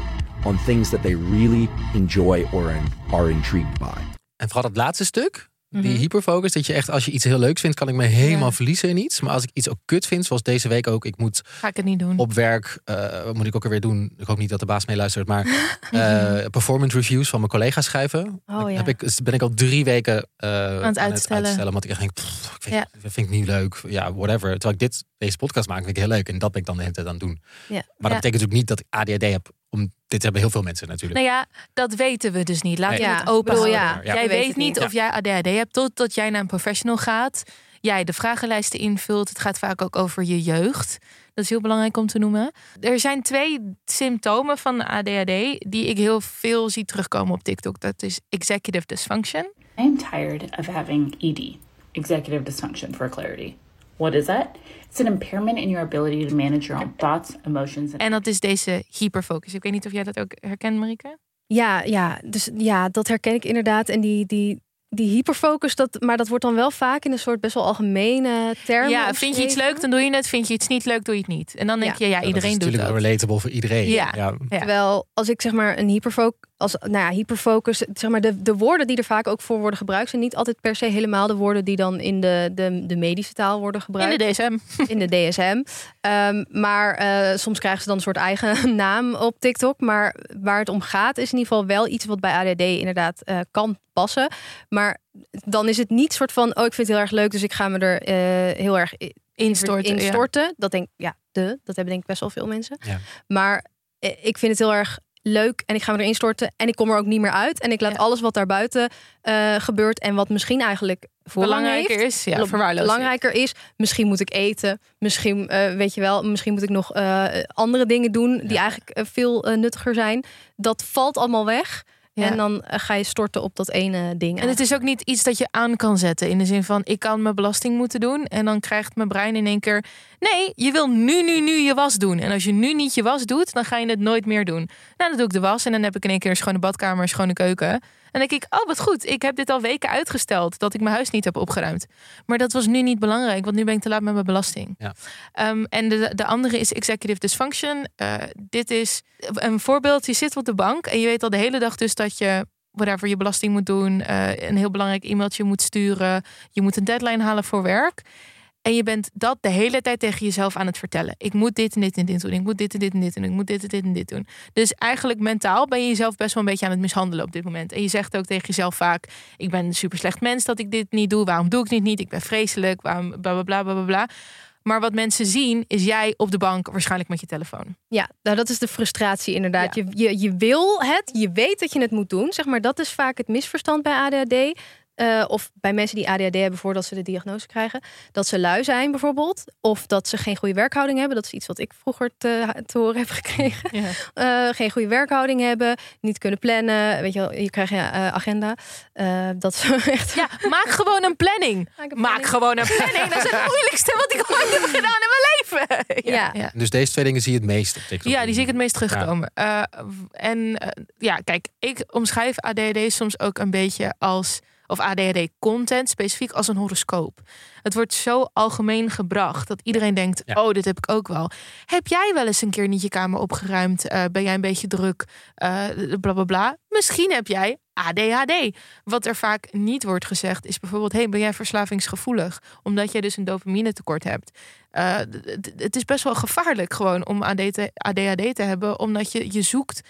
on things that they really enjoy or are intrigued by. En vooral dat laatste stuk, Mhm. die hyperfocus, dat je echt als je iets heel leuks vindt, kan ik me helemaal verliezen in iets. Maar als ik iets ook kut vind, zoals deze week ook, ik moet Ga ik het niet doen. op werk, eh, wat moet ik ook alweer doen? Ik hoop niet dat de baas meeluistert, maar eh, performance reviews van mijn collega's schrijven. Oh, ja. heb ik, ben ik al drie weken eh, aan, uitstellen. omdat ik echt denk, pff, ik vind, Ja. vind ik niet leuk. Ja, whatever. Terwijl ik dit, deze podcast maak, vind ik heel leuk. En dat ben ik dan de hele tijd aan het doen. Ja. Maar dat betekent natuurlijk niet dat ik ADHD heb. Om, dit hebben heel veel mensen natuurlijk. Nou ja, dat weten we dus niet. Laten Nee. we Ja, het open bedoel, ja. Ja. Jij Je weet niet of jij ADHD hebt totdat jij naar een professional gaat. Jij de vragenlijsten invult. Het gaat vaak ook over je jeugd. Dat is heel belangrijk om te noemen. Er zijn twee symptomen van ADHD die ik heel veel zie terugkomen op TikTok. Dat is executive dysfunction. I am tired of having ED, executive dysfunction for clarity. What is that? It's an impairment in your ability to manage your own thoughts, emotions, and En dat is deze hyperfocus. Ik weet niet of jij dat ook herkent, Marike. Ja, ja, dus ja, dat herken ik inderdaad. En die, die, die hyperfocus, dat, maar dat wordt dan wel vaak in een soort best wel algemene termen. Ja, vind je iets leuk, dan doe je het. Vind je iets niet leuk, doe je het niet. En dan denk Ja. je, ja, Ja, iedereen dat is doet natuurlijk dat. relatable voor iedereen. Ja. ja. Terwijl als ik zeg maar een hyperfocus, als nou ja, hyperfocus, zeg maar de, de woorden die er vaak ook voor worden gebruikt, zijn niet altijd per se helemaal de woorden die dan in de, de, de medische taal worden In gebruikt. de DSM. in de DSM. Ehm, maar eh, soms krijgen ze dan een soort eigen naam op TikTok. Maar waar het om gaat, is in ieder geval wel iets wat bij ADD inderdaad eh, kan passen. Maar dan is het niet soort van, oh, ik vind het heel erg leuk, dus ik ga me er eh, heel erg Instorten. in ja. storten. Dat denk ik, ja, de, dat hebben denk ik best wel veel mensen. Ja. Maar eh, ik vind het heel erg leuk en ik ga me erin storten en ik kom er ook niet meer uit. En ik laat Ja. alles wat daarbuiten eh gebeurt en wat misschien eigenlijk Belangrijker heeft, is, ja, belangrijker is. Misschien moet ik eten. Misschien, eh, weet je wel, misschien moet ik nog eh, andere dingen doen die Ja. eigenlijk veel nuttiger zijn. Dat valt allemaal weg. Ja. En dan eh, ga je storten op dat ene ding. En het is ook niet iets dat je aan kan zetten. In de zin van, ik kan mijn belasting moeten doen. En dan krijgt mijn brein in één keer... Nee, je wil nu, nu, nu je was doen. En als je nu niet je was doet, dan ga je het nooit meer doen. Nou, dan doe ik de was. En dan heb ik in één keer een schone badkamer, een schone keuken. En dan denk ik, oh wat goed. Ik heb dit al weken uitgesteld. Dat ik mijn huis niet heb opgeruimd. Maar dat was nu niet belangrijk. Want nu ben ik te laat met mijn belasting. Ja. Ehm, en de, de andere is executive dysfunction. Eh, dit is een voorbeeld. Je zit op de bank en je weet al de hele dag dus dat je whatever je belasting moet doen, eh, een heel belangrijk e-mailtje moet sturen, je moet een deadline halen voor werk. En je bent dat de hele tijd tegen jezelf aan het vertellen. Ik moet dit en dit en dit doen. Ik moet dit en dit en dit doen. Ik moet dit en dit en dit doen. Dus eigenlijk mentaal ben je jezelf best wel een beetje aan het mishandelen op dit moment. En je zegt ook tegen jezelf vaak: Ik ben een super slecht mens dat ik dit niet doe. Waarom doe ik dit niet? Ik ben vreselijk. Waarom bla bla bla bla bla. Maar wat mensen zien is jij op de bank waarschijnlijk met je telefoon. Ja, nou dat is de frustratie inderdaad. Je, je, je wil het, je weet dat je het moet doen. Zeg maar, dat is vaak het misverstand bij ADHD. Eh, of bij mensen die ADHD hebben voordat ze de diagnose krijgen. Dat ze lui zijn bijvoorbeeld. Of dat ze geen goede werkhouding hebben. Dat is iets wat ik vroeger te, te horen heb gekregen. Ja. Eh, geen goede werkhouding hebben. Niet kunnen plannen. Weet je wel, je krijgt je eh, agenda. Eh, dat is echt... Ja, maak gewoon een planning. Maak een gewoon een planning. Dat is het moeilijkste wat ik ooit heb gedaan in mijn leven. Ja. ja. Dus deze twee dingen zie je het meest op TikTok. Ja, die zie ik het meest terugkomen. Eh, en ja, kijk, ik omschrijf ADHD soms ook een beetje als, of ADHD-content specifiek als een horoscoop. Het wordt zo algemeen gebracht dat iedereen denkt: Ja. oh, dit heb ik ook wel. Heb jij wel eens een keer niet je kamer opgeruimd? Eh, ben jij een beetje druk? Eh bla bla bla. Misschien heb jij ADHD. Wat er vaak niet wordt gezegd is bijvoorbeeld: hey, ben jij verslavingsgevoelig? Omdat jij dus een dopamine tekort hebt. Eh, het is best wel gevaarlijk gewoon om ADHD te hebben, omdat je, je zoekt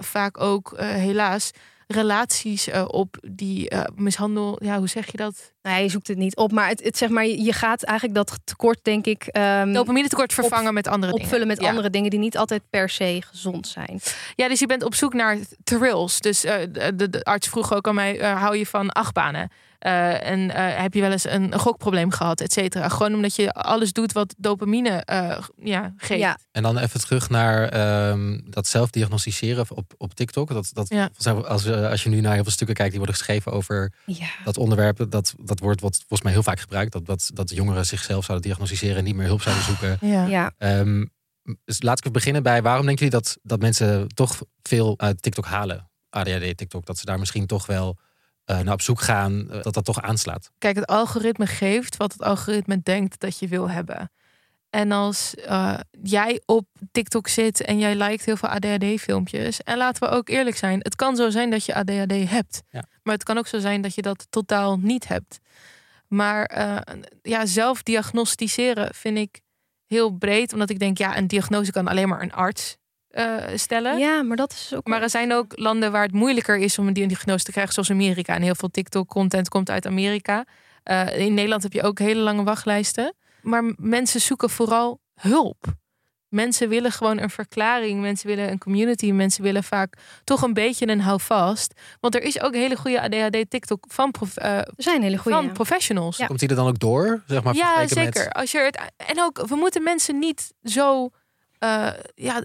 vaak ook helaas relaties eh, op die eh, mishandel. Ja, hoe zeg je dat? Ja, je zoekt het niet op. Maar het, het, zeg maar, je gaat eigenlijk dat tekort, denk ik... ehm, Dopamine tekort vervangen met andere dingen. opvullen met Ja. andere dingen die niet altijd per se gezond zijn. Ja, dus je bent op zoek naar thrills. Dus eh, de, de arts vroeg ook aan mij: hou je van achtbanen? Uh, en uh, heb je wel eens een, een, gokprobleem gehad, et cetera. Gewoon omdat je alles doet wat dopamine uh, ja, geeft. Ja. En dan even terug naar um, dat zelfdiagnosticeren op, op TikTok. Dat, dat, ja. als, als je nu naar heel veel stukken kijkt die worden geschreven over ja. dat onderwerp. Dat, dat wordt wat volgens mij heel vaak gebruikt. Dat, dat, dat jongeren zichzelf zouden diagnosticeren en niet meer hulp zouden zoeken. Ja. Um, dus laat ik beginnen bij waarom denken jullie dat, dat mensen toch veel uit TikTok halen? ADHD, TikTok, dat ze daar misschien toch wel uh, naar op zoek gaan, uh, dat dat toch aanslaat. Kijk, het algoritme geeft wat het algoritme denkt dat je wil hebben. En als uh, jij op TikTok zit en jij liked heel veel ADHD-filmpjes. En laten we ook eerlijk zijn, het kan zo zijn dat je ADHD hebt. Ja. Maar het kan ook zo zijn dat je dat totaal niet hebt. Maar ja, zelf diagnosticeren vind ik heel breed. Omdat ik denk, ja, een diagnose kan alleen maar een arts uh, stellen. Ja, maar dat is ook. Maar er zijn ook landen waar het moeilijker is om een diagnose te krijgen, zoals Amerika. En heel veel TikTok-content komt uit Amerika. Uh, in Nederland heb je ook hele lange wachtlijsten. Maar mensen zoeken vooral hulp. Mensen willen gewoon een verklaring. Mensen willen een community. Mensen willen vaak toch een beetje een houvast. Want er is ook hele goede ADHD TikTok van, prof, uh, er zijn hele goede, van professionals. Ja. Komt die er dan ook door? Zeg maar, ja, zeker. Met... Als je het, en ook, we moeten mensen niet zo... Uh, ja,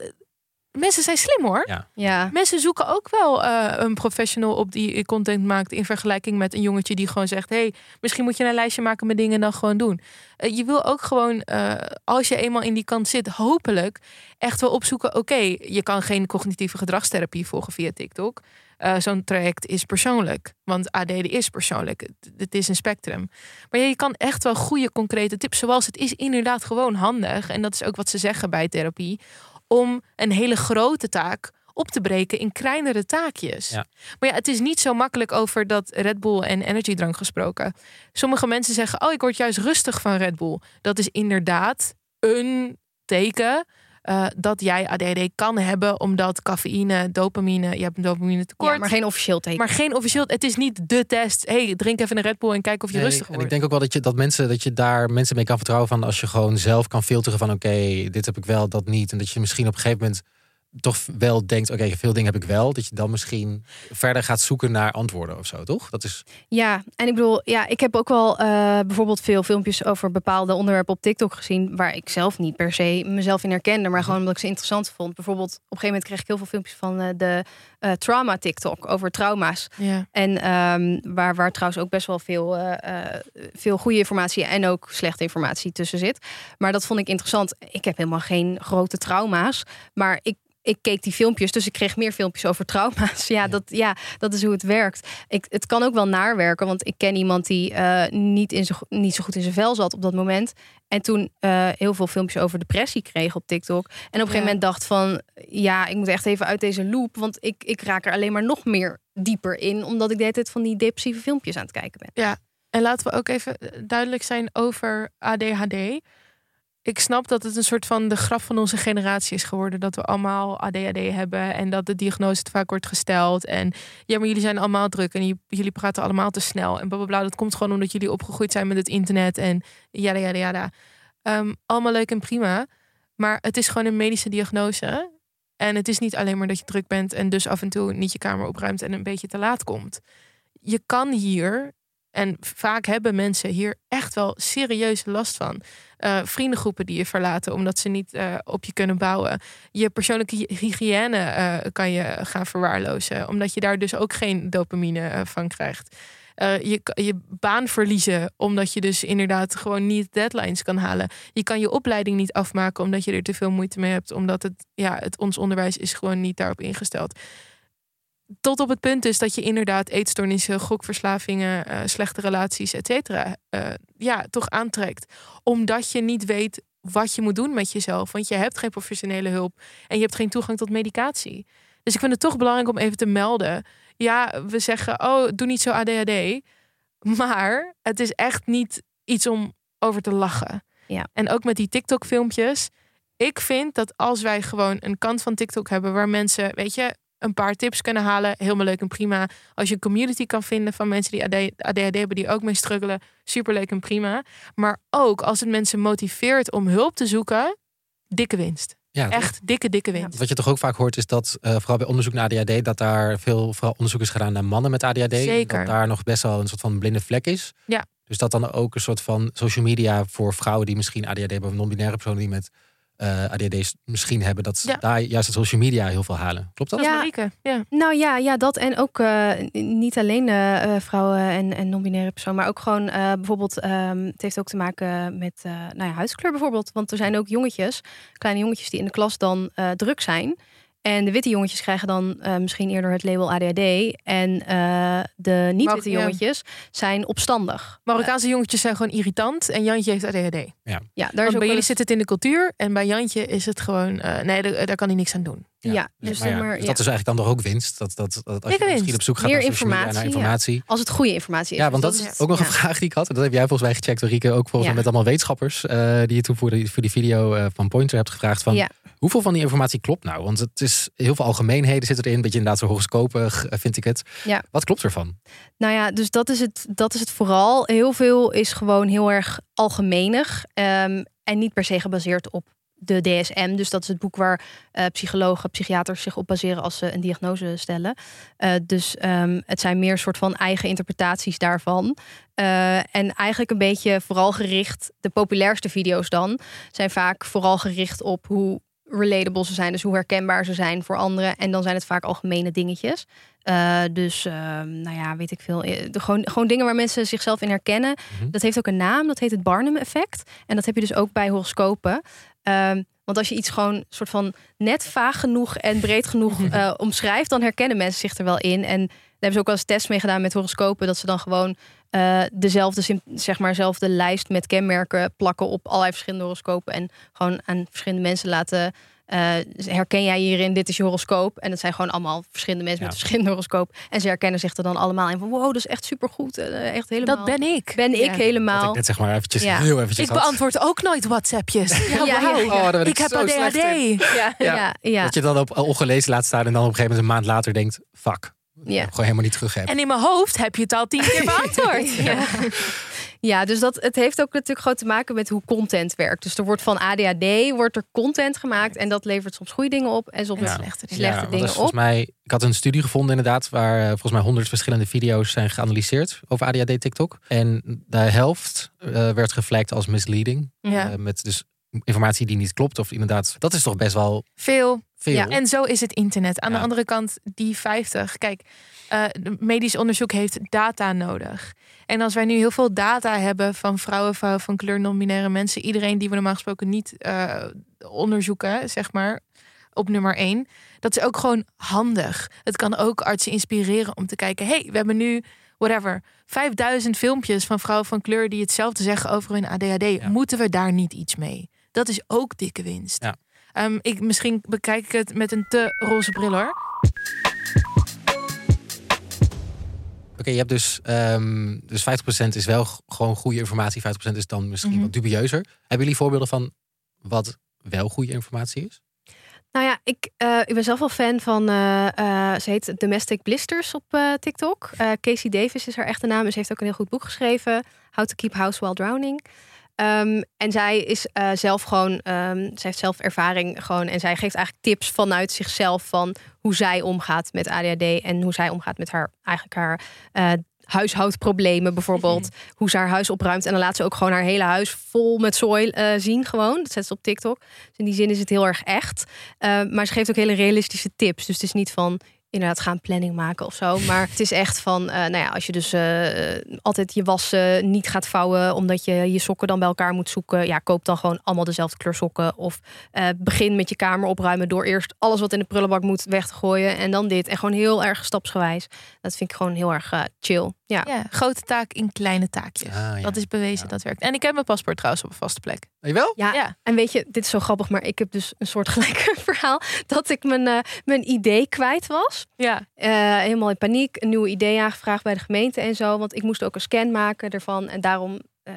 mensen zijn slim hoor. Ja. ja. Mensen zoeken ook wel uh, een professional op die content maakt in vergelijking met een jongetje die gewoon zegt: hey, misschien moet je een lijstje maken met dingen en dan gewoon doen. Uh, je wil ook gewoon, uh, als je eenmaal in die kant zit, hopelijk echt wel opzoeken: oké, je kan geen cognitieve gedragstherapie volgen via TikTok. Zo'n traject is persoonlijk, want ADD is persoonlijk. Het is een spectrum. Maar ja, je kan echt wel goede concrete tips, zoals het is inderdaad gewoon handig. En dat is ook wat ze zeggen bij therapie om een hele grote taak op te breken in kleinere taakjes. Ja. Maar ja, het is niet zo makkelijk over dat Red Bull en energiedrank gesproken. Sommige mensen zeggen: "Oh, ik word juist rustig van Red Bull." Dat is inderdaad een teken uh, dat jij ADD kan hebben omdat cafeïne, dopamine, je hebt een dopamine tekort. Ja, maar geen officieel teken. Maar geen officieel. Het is niet de test. hey, drink even een Red Bull en kijk of je nee, rustig wordt. En ik denk ook wel dat je dat mensen dat je daar mensen mee kan vertrouwen van als je gewoon zelf kan filteren van oké, dit heb ik wel, dat niet. En dat je misschien op een gegeven moment toch wel denkt, oké, veel dingen heb ik wel, dat je dan misschien verder gaat zoeken naar antwoorden of zo, toch? Dat is. Ja, en ik bedoel, ja, ik heb ook wel uh, bijvoorbeeld veel filmpjes over bepaalde onderwerpen op TikTok gezien, waar ik zelf niet per se mezelf in herkende, maar gewoon omdat ik ze interessant vond. Bijvoorbeeld, op een gegeven moment kreeg ik heel veel filmpjes van uh, de uh, trauma TikTok over trauma's. Ja. En um, waar, waar trouwens ook best wel veel, veel goede informatie en ook slechte informatie tussen zit. Maar dat vond ik interessant. Ik heb helemaal geen grote trauma's, maar ik ik keek die filmpjes, dus ik kreeg meer filmpjes over trauma's. Ja, Dat, ja dat is hoe het werkt. Ik, het kan ook wel naarwerken, want ik ken iemand die uh, niet, in zo, niet zo goed in zijn vel zat op dat moment. En toen uh, heel veel filmpjes over depressie kreeg op TikTok. En op een gegeven moment dacht van, ja, ik moet echt even uit deze loop. Want ik, ik raak er alleen maar nog meer dieper in, omdat ik de hele tijd van die depressieve filmpjes aan het kijken ben. Ja, en laten we ook even duidelijk zijn over ADHD ik snap dat het een soort van de graf van onze generatie is geworden. Dat we allemaal ADHD hebben en dat de diagnose te vaak wordt gesteld. En ja, maar jullie zijn allemaal druk en jullie praten allemaal te snel. En blablabla. Dat komt gewoon omdat jullie opgegroeid zijn met het internet en ja, ja, ja, Um, allemaal leuk en prima. Maar het is gewoon een medische diagnose. En het is niet alleen maar dat je druk bent en dus af en toe niet je kamer opruimt en een beetje te laat komt. Je kan hier en vaak hebben mensen hier echt wel serieuze last van. Uh, vriendengroepen die je verlaten omdat ze niet uh, op je kunnen bouwen. Je persoonlijke hygiëne uh, kan je gaan verwaarlozen, omdat je daar dus ook geen dopamine van krijgt. je, je baan verliezen, omdat je dus inderdaad gewoon niet deadlines kan halen. Je kan je opleiding niet afmaken, omdat je er te veel moeite mee hebt, omdat het, ja, het, ons onderwijs is gewoon niet daarop ingesteld tot op het punt is dat je inderdaad eetstoornissen, gokverslavingen, uh, slechte relaties, et cetera, uh, ja, toch aantrekt. Omdat je niet weet wat je moet doen met jezelf. Want je hebt geen professionele hulp en je hebt geen toegang tot medicatie. Dus ik vind het toch belangrijk om even te melden. Ja, we zeggen, oh, doe niet zo ADHD. Maar het is echt niet iets om over te lachen. Ja. En ook met die TikTok-filmpjes. Ik vind dat als wij gewoon een kant van TikTok hebben waar mensen, weet je, een paar tips kunnen halen. Helemaal leuk en prima. Als je een community kan vinden van mensen die ADHD hebben, die ook mee struggelen. Superleuk en prima. Maar ook als het mensen motiveert om hulp te zoeken, dikke winst. Ja, Echt dikke, dikke winst. Wat je toch ook vaak hoort is dat, uh, vooral bij onderzoek naar ADHD, dat daar veel vooral onderzoek is gedaan naar mannen met ADHD. Zeker. Dat daar nog best wel een soort van blinde vlek is. Ja. Dus dat dan ook een soort van social media voor vrouwen die misschien ADHD hebben, of non-binaire personen die met uh, ADHD misschien hebben, dat Ja. daar juist het social media heel veel halen. Klopt dat? Ja. Ja. Nou ja, ja, dat en ook eh, niet alleen eh, eh, vrouwen en, en non-binaire personen, maar ook gewoon eh, bijvoorbeeld, ehm, het heeft ook te maken met eh, nou ja, huidskleur bijvoorbeeld. Want er zijn ook jongetjes, kleine jongetjes die in de klas dan eh, druk zijn. En de witte jongetjes krijgen dan eh, misschien eerder het label ADHD. En eh, de niet-witte ja. jongetjes zijn opstandig. Marokkaanse jongetjes zijn gewoon irritant en Jantje heeft ADHD. Ja, daar is ook bij jullie eens- zit het in de cultuur en bij Jantje is het gewoon, eh, nee, daar, daar kan hij niks aan doen. Ja, dus, maar ja, zeg maar, dus ja. dat is eigenlijk dan toch ook winst. Dat, dat, dat als je misschien op zoek gaat Meer naar informatie, naar ja. informatie. als het goede informatie is. Ja, want Dus dat is ook nog een vraag die ik had. En dat heb jij volgens mij gecheckt, Rieke. Ook volgens mij met allemaal wetenschappers. eh, die je toen voor, de, voor die video eh, van Pointer hebt gevraagd. Van. Hoeveel van die informatie klopt nou? Want het is heel veel algemeenheden zitten erin. Beetje inderdaad zo horoscopig, eh, vind ik het. Ja. Wat klopt ervan? Nou ja, dus dat is het, dat is het vooral. Heel veel is gewoon heel erg algemenig ehm, en niet per se gebaseerd op de DSM. Dus dat is het boek waar eh, psychologen, psychiaters zich op baseren als ze een diagnose stellen. Eh, dus ehm, het zijn meer soort van eigen interpretaties daarvan. Eh, en eigenlijk een beetje vooral gericht, de populairste video's dan, zijn vaak vooral gericht op hoe relatable ze zijn. Dus hoe herkenbaar ze zijn voor anderen. En dan zijn het vaak algemene dingetjes. Dus, ehm, nou ja, weet ik veel. De, gewoon, gewoon dingen waar mensen zichzelf in herkennen. Mhm. Dat heeft ook een naam. Dat heet het Barnum-effect. En dat heb je dus ook bij horoscopen. Ehm, want als je iets gewoon soort van net vaag genoeg en breed genoeg eh, omschrijft, dan herkennen mensen zich er wel in. En daar hebben ze ook wel eens tests mee gedaan met horoscopen. Dat ze dan gewoon eh, dezelfde, zeg maar, zelfde lijst met kenmerken plakken op allerlei verschillende horoscopen. En gewoon aan verschillende mensen laten. Eh, herken jij hierin, dit is je horoscoop. En dat zijn gewoon allemaal verschillende mensen met verschillende horoscoop. En ze herkennen zich er dan allemaal in van wow, dat is echt supergoed. eh, echt helemaal. Dat ben ik. ben ik Ja. Helemaal. ik net zeg maar eventjes Ja. heel eventjes Ik had. beantwoord ook nooit WhatsAppjes. Ja, Ja, wauw. ja, ja. Oh, ben ik ik heb zo slecht ADHD. Ja, Ja. ja, ja. Dat je dan op ongelezen laat staan en dan op een gegeven moment een maand later denkt, fuck. Ja. Gewoon helemaal niet terug hebben. En in mijn hoofd heb je het al tien keer beantwoord. Ja. Ja, dus dat, het heeft ook natuurlijk gewoon te maken met hoe content werkt. Dus er wordt van ADHD wordt er content gemaakt en dat levert soms goede dingen op en soms Ja. slechte dingen. slechte is dingen volgens op. mij, ik had een studie gevonden inderdaad, waar eh, volgens mij honderd verschillende video's zijn geanalyseerd over ADHD TikTok. En de helft eh, werd geflagd als misleading. Ja. Eh, met dus informatie die niet klopt. Of inderdaad, dat is toch best wel Veel. veel. Ja, En zo is het internet. Aan Ja. de andere kant, die 50. Kijk, eh, medisch onderzoek heeft data nodig. En als wij nu heel veel data hebben van vrouwen, vrouwen van kleur, non-binaire mensen, iedereen die we normaal gesproken niet eh, onderzoeken, zeg maar, op nummer één, dat is ook gewoon handig. Het kan ook artsen inspireren om te kijken, hey, we hebben nu whatever, 5000 filmpjes van vrouwen van kleur die hetzelfde zeggen over hun ADHD. Moeten we daar niet iets mee? Dat is ook dikke winst. Ja. Ehm, ik, misschien bekijk ik het met een te roze bril hoor. Oké, je hebt dus, ehm dus 50% is wel gewoon goede informatie, 50% is dan misschien Mhm. wat dubieuzer. Hebben jullie voorbeelden van wat wel goede informatie is? Nou ja, ik, eh, ik ben zelf wel fan van, eh, eh, ze heet Domestic Blisters op TikTok. Casey Davis is haar echte naam. en Ze heeft ook een heel goed boek geschreven. How to Keep House While Drowning. Ehm, en zij is eh, zelf gewoon, ehm, zij heeft zelf ervaring gewoon. En zij geeft eigenlijk tips vanuit zichzelf van hoe zij omgaat met ADHD. En hoe zij omgaat met haar, eigenlijk haar eh, huishoudproblemen bijvoorbeeld. Hoe ze haar huis opruimt. En dan laat ze ook gewoon haar hele huis vol met zooi eh, zien gewoon. Dat zet ze op TikTok. Dus in die zin is het heel erg echt. Uh, maar ze geeft ook hele realistische tips. Dus het is niet van inderdaad gaan planning maken of zo. Maar het is echt van, uh, nou ja, als je dus uh, altijd je was uh, niet gaat vouwen... omdat je je sokken dan bij elkaar moet zoeken... ja, koop dan gewoon allemaal dezelfde kleur sokken. Of uh, begin met je kamer opruimen... door eerst alles wat in de prullenbak moet weg te gooien... en dan dit. En gewoon heel erg stapsgewijs. Dat vind ik gewoon heel erg uh, chill. Ja. ja, grote taak in kleine taakjes. Ah, ja. Dat is bewezen, ja. dat werkt. En ik heb mijn paspoort trouwens op een vaste plek. Je wel? Ja, ja, en weet je, dit is zo grappig, maar ik heb dus een soort gelijk verhaal dat ik mijn, uh, mijn idee kwijt was. Ja. Uh, helemaal in paniek, een nieuwe idee aangevraagd bij de gemeente en zo, want ik moest ook een scan maken ervan en daarom uh,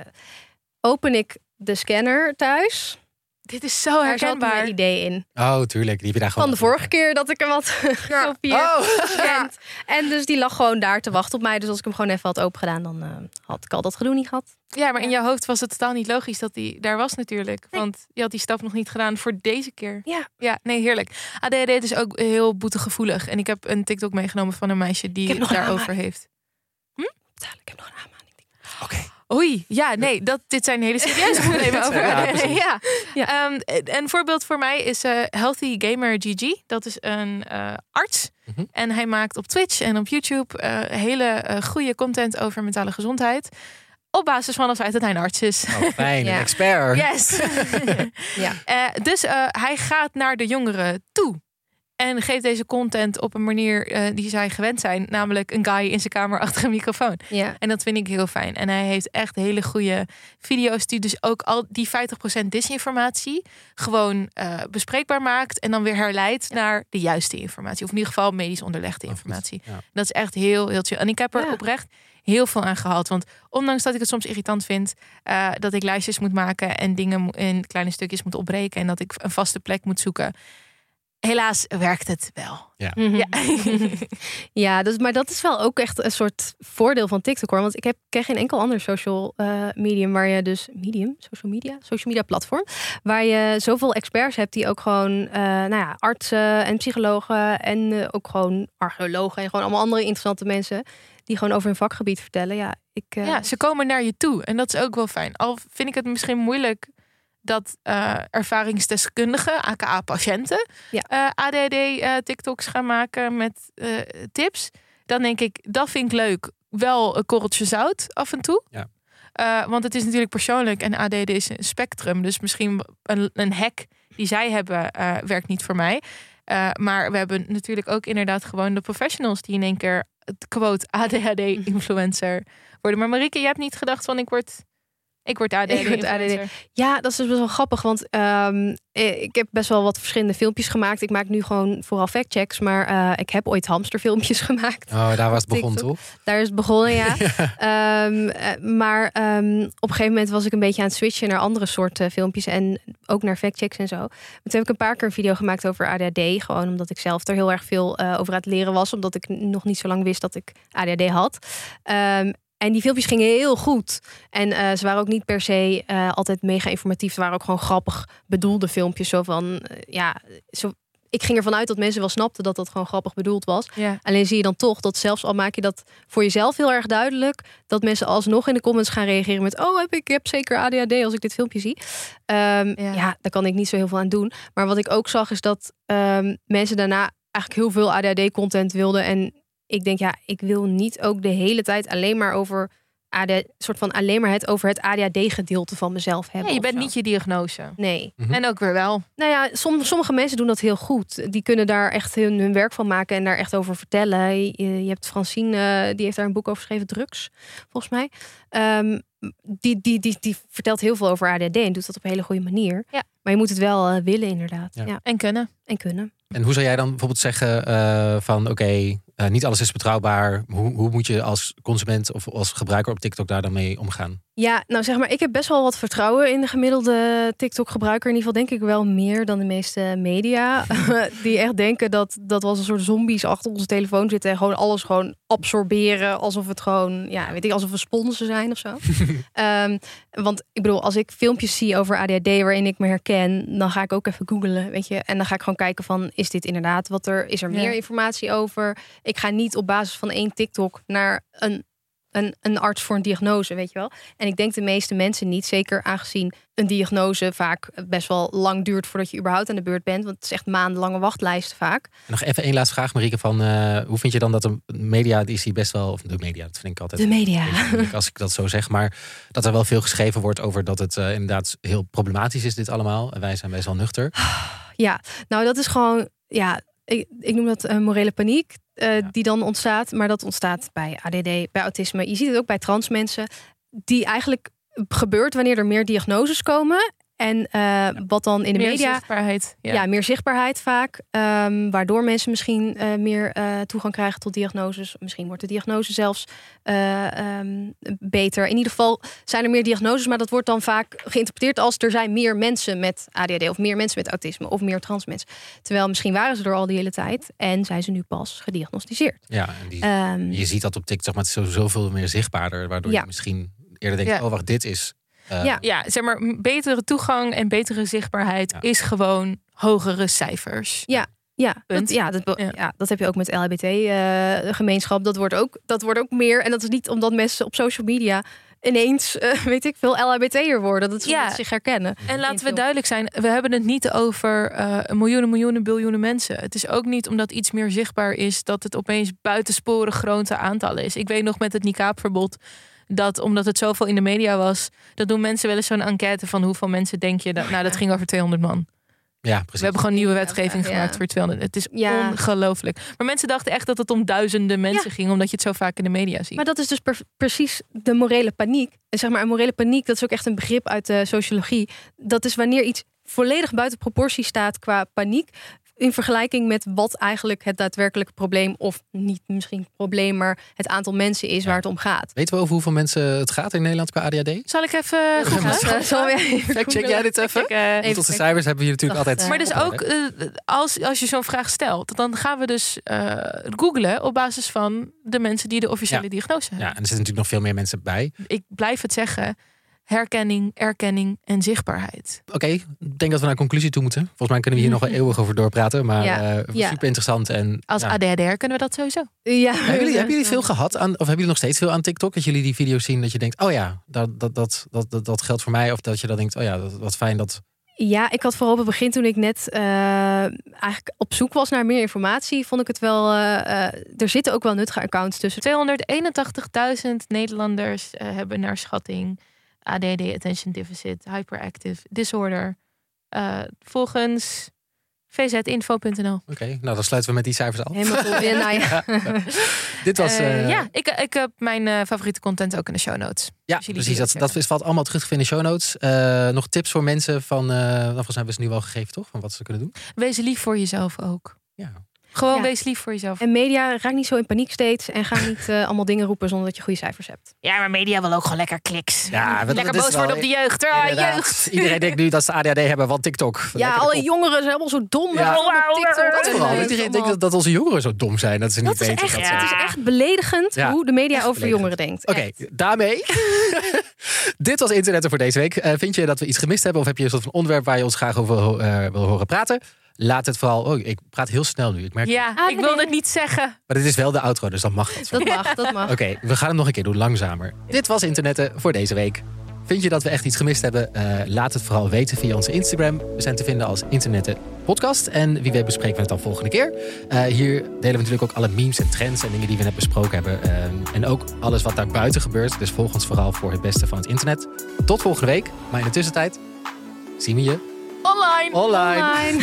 open ik de scanner thuis Dit is zo Daar zat herkenbaar. mijn idee in. Oh, tuurlijk. Die heb je daar gewoon Van de vorige keer dat ik hem had gekopieerd. Oh. En, en dus die lag gewoon daar te wachten op mij. Dus als ik hem gewoon even had open gedaan, dan eh, had ik al dat gedoe niet gehad. Ja, maar in jouw hoofd was het totaal niet logisch dat die daar was natuurlijk. Want je had die stap nog niet gedaan voor deze keer. Ja. Ja, nee, heerlijk. ADHD is ook heel boetegevoelig. En ik heb een TikTok meegenomen van een meisje die het daarover heeft. Talen, Ik heb nog een aanmaning. Oké. Oei, ja, nee, dat, dit zijn hele serieuze problemen over. Ja, Ja. Ja. Ehm, een voorbeeld voor mij is eh, Healthy Gamer GG. Dat is een eh, arts. Mhm. En hij maakt op Twitch en op YouTube eh, hele goede content over mentale gezondheid. Op basis van het feit dat hij een arts is. Oh, fijn. Ja. Een expert. Yes. Ja. Eh, dus eh, hij gaat naar de jongeren toe. En geeft deze content op een manier eh, die zij gewend zijn. Namelijk een guy in zijn kamer achter een microfoon. Ja. En dat vind ik heel fijn. En hij heeft echt hele goede video's die dus ook al die 50% disinformatie gewoon eh, bespreekbaar maakt. En dan weer herleidt naar de juiste informatie. Of in ieder geval medisch onderlegde informatie. Ja. Dat is echt heel, heel chill. En ik heb er Ja. oprecht heel veel aan gehad. Want ondanks dat ik het soms irritant vind eh, dat ik lijstjes moet maken en dingen in kleine stukjes moet opbreken en dat ik een vaste plek moet zoeken. Helaas werkt het wel. Mhm. Ja. Ja, dus, maar dat is wel ook echt een soort voordeel van TikTok hoor. Want ik heb, ken geen enkel ander social eh, medium waar je dus... Medium? Social media? Social media platform. Waar je zoveel experts hebt die ook gewoon... eh, nou ja, artsen en psychologen en eh, ook gewoon archeologen... en gewoon allemaal andere interessante mensen... die gewoon over hun vakgebied vertellen. Ja, ik... eh, Ja, ze komen naar je toe. En dat is ook wel fijn. Al vind ik het misschien moeilijk dat eh, ervaringsdeskundigen, aka patiënten, Ja. eh, ADD-TikToks gaan maken met eh, tips. Dan denk ik, dat vind ik leuk. Wel een korreltje zout af en toe. Ja. Eh, want het is natuurlijk persoonlijk en ADD is een spectrum. Dus misschien een, een hack die zij hebben, eh, werkt niet voor mij. Eh, maar we hebben natuurlijk ook inderdaad gewoon de professionals die in één keer het quote ADHD-influencer worden. Maar Marieke, je hebt niet gedacht van ik word, ik word ADHD-influencer. Ja, dat is dus best wel grappig, want ehm, eh, ik heb best wel wat verschillende filmpjes gemaakt. Ik maak nu gewoon vooral factchecks, maar eh, ik heb ooit hamsterfilmpjes gemaakt. Oh, daar was het begonnen, toch? Daar is het begonnen, ja. Ehm, eh, maar ehm, op een gegeven moment was ik een beetje aan het switchen naar andere soorten filmpjes en ook naar factchecks en zo. Maar toen heb ik een paar keer een video gemaakt over ADHD, gewoon omdat ik zelf er heel erg veel eh, over aan het leren was, omdat ik nog niet zo lang wist dat ik ADHD had. En die filmpjes gingen heel goed. En eh, ze waren ook niet per se eh, altijd mega informatief. Ze waren ook gewoon grappig bedoelde filmpjes. Zo van, eh, ja, zo, ik ging ervan uit dat mensen wel snapten dat dat gewoon grappig bedoeld was. Ja. Alleen zie je dan toch dat zelfs al maak je dat voor jezelf heel erg duidelijk, dat mensen alsnog in de comments gaan reageren met: Oh, heb ik, ik heb zeker ADHD als ik dit filmpje zie. Ehm, Ja. ja. daar kan ik niet zo heel veel aan doen. Maar wat ik ook zag is dat ehm, mensen daarna eigenlijk heel veel ADHD-content wilden. En ik denk, ja, ik wil niet ook de hele tijd alleen maar over ADHD, soort van alleen maar het over het ADHD-gedeelte van mezelf hebben. Je bent zo. niet je diagnose. Nee. Mhm. En ook weer wel. Nou ja, som, sommige mensen doen dat heel goed. Die kunnen daar echt hun, hun werk van maken en daar echt over vertellen. Je, je hebt Francine, die heeft daar een boek over geschreven, Drugs, volgens mij. Ehm, die, die, die, die vertelt heel veel over ADD en doet dat op een hele goede manier. Ja. Maar je moet het wel eh, willen, inderdaad. Ja. Ja. En kunnen. En kunnen. En hoe zou jij dan bijvoorbeeld zeggen eh, van oké, niet alles is betrouwbaar. Hoe, hoe moet je als consument of als gebruiker op TikTok daar dan mee omgaan? Ja, nou zeg maar, ik heb best wel wat vertrouwen in de gemiddelde TikTok-gebruiker. In ieder geval denk ik wel meer dan de meeste media. die echt denken dat, dat we als een soort zombies achter onze telefoon zitten. En gewoon alles gewoon absorberen. Alsof het gewoon, ja, weet ik, alsof we sponsen zijn of zo. Ehm, want ik bedoel, als ik filmpjes zie over ADHD waarin ik me herken, dan ga ik ook even googlen, weet je. En dan ga ik gewoon kijken van, is dit inderdaad wat er, is er Ja. meer informatie over? Ik ga niet op basis van één TikTok naar een een, een arts voor een diagnose, weet je wel. En ik denk de meeste mensen niet, zeker aangezien een diagnose vaak best wel lang duurt voordat je überhaupt aan de beurt bent. Want het is echt maandenlange wachtlijsten vaak. En nog even één laatste vraag, Marieke. Van, eh, hoe vind je dan dat de media, die is hier best wel, of de media, dat vind ik altijd De media. moeilijk als ik dat zo zeg. Maar dat er wel veel geschreven wordt over dat het eh, inderdaad heel problematisch is, dit allemaal. En wij zijn best wel nuchter. Ja, nou dat is gewoon, ja, ik, ik noem dat een morele paniek. Eh, Die dan ontstaat, maar dat ontstaat bij ADD, bij autisme. Je ziet het ook bij trans mensen, die eigenlijk gebeurt wanneer er meer diagnoses komen. En uh, wat dan in de meer media. Zichtbaarheid, ja. ja. meer zichtbaarheid vaak. Um, waardoor mensen misschien uh, meer uh, toegang krijgen tot diagnoses. Misschien wordt de diagnose zelfs um, beter. In ieder geval zijn er meer diagnoses, maar dat wordt dan vaak geïnterpreteerd als er zijn meer mensen met ADHD of meer mensen met autisme of meer trans mensen. Terwijl misschien waren ze er al die hele tijd en zijn ze nu pas gediagnosticeerd. Ja, en die, um, je ziet dat op TikTok, maar het is zoveel meer zichtbaarder, waardoor ja. je misschien eerder denkt: ja. oh wacht, dit is uh, ja. ja, zeg maar, betere toegang en betere zichtbaarheid ja. is gewoon hogere cijfers. Ja, ja, dat, ja, dat, ja. ja, dat heb je ook met LHBT-gemeenschap. Uh, dat, wordt ook, dat wordt ook meer. En dat is niet omdat mensen op social media ineens, uh, weet ik veel, LHBT'er worden. Dat ze ja. zich herkennen. En laten we duidelijk zijn, we hebben het niet over uh, miljoenen, miljoenen, biljoenen mensen. Het is ook niet omdat iets meer zichtbaar is... dat het opeens buitensporen grote aantallen is. Ik weet nog met het niqabverbod dat omdat het zoveel in de media was, dat doen mensen wel eens zo'n enquête van hoeveel mensen denk je dat. Nou, dat ging over 200 man. Ja, precies. We hebben gewoon nieuwe wetgeving gemaakt voor 200. Het is ja. ongelooflijk. Maar mensen dachten echt dat het om duizenden mensen ging, omdat je het zo vaak in de media ziet. Maar dat is dus precies de morele paniek. En zeg maar, een morele paniek, dat is ook echt een begrip uit de sociologie. Dat is wanneer iets volledig buiten proportie staat qua paniek in vergelijking met wat eigenlijk het daadwerkelijke probleem, of niet misschien probleem, maar het aantal mensen is waar het om gaat. Weten we over hoeveel mensen het gaat in Nederland qua ADHD? Zal ik even googlen? Zal check jij dit even? even, even Tot de cijfers hebben we hier natuurlijk altijd. Maar dus ook uh, als, als je zo'n vraag stelt, dan gaan we dus uh, googlen op basis van de mensen die de officiële ja. diagnose hebben. Ja, en er zitten natuurlijk nog veel meer mensen bij. Ik blijf het zeggen herkenning, erkenning en zichtbaarheid. Oké, ik denk dat we naar een conclusie toe moeten. Volgens mij kunnen we hier nog wel eeuwig over doorpraten. Maar ja. Uh, ja. super interessant. En, Als ja. ADHD'er kunnen we dat sowieso. Ja. Hebben, jullie, hebben jullie veel gehad aan, of hebben jullie nog steeds veel aan TikTok? Dat jullie die video's zien dat je denkt, oh ja, dat, dat, dat, dat, dat, geldt voor mij. Of dat je dan denkt, oh ja, dat, wat fijn dat... Ja, ik had vooral op het begin toen ik net uh, eigenlijk op zoek was naar meer informatie, vond ik het wel. Uh, uh, er zitten ook wel nuttige accounts tussen. 281.000 Nederlanders hebben naar schatting ADD, Attention Deficit, Hyperactive Disorder. Uh, volgens vzinfo.nl. Oké, nou dan sluiten we met die cijfers af. Helemaal goed. Ja, nou ja. Dit was. Uh, uh, ja, ik, ik heb mijn uh, favoriete content ook in de show notes. Ja, dus precies. Dat, dat valt allemaal terug te vinden in de show notes. nog tips voor mensen van. nou, volgens mij hebben ze nu wel gegeven, toch? Van wat ze kunnen doen. Wees lief voor jezelf ook. Ja. Gewoon wees lief voor jezelf. En media, raak niet zo in paniek steeds. En ga niet uh, allemaal dingen roepen zonder dat je goede cijfers hebt. Ja, maar media wil ook gewoon lekker kliks. Ja, lekker boos worden op de jeugd. Ah, jeugd. Iedereen denkt nu dat ze ADHD hebben van TikTok. Ja, lekker alle jongeren zijn allemaal zo dom. Ja. TikTok. Dat vooral. Iedereen denkt dat, dat, onze jongeren zo dom zijn. Dat ze niet dat weten. Is echt, dat Het is echt beledigend hoe de media over beledigend. jongeren denkt. Oké, okay, daarmee. Dit was Internet voor deze week. Uh, vind je dat we iets gemist hebben? Of heb je een soort van onderwerp waar je ons graag over uh, wil horen praten? Laat het vooral. Oh, ik praat heel snel nu. Ik merk ja, ah, ik wilde het niet zeggen. Maar dit is wel de outro, dus dat mag het. Dat mag, dat mag. Oké, we gaan het nog een keer doen, langzamer. Dit was Internetten voor deze week. Vind je dat we echt iets gemist hebben? Uh, laat het vooral weten via onze Instagram. We zijn te vinden als Internetten Podcast. En wie weet bespreken we het dan volgende keer. Uh, hier delen we natuurlijk ook alle memes en trends en dingen die we net besproken hebben. Uh, en ook alles wat daar buiten gebeurt. Dus volg ons vooral voor het beste van het internet. Tot volgende week. Maar in de tussentijd zien we je Online. Online.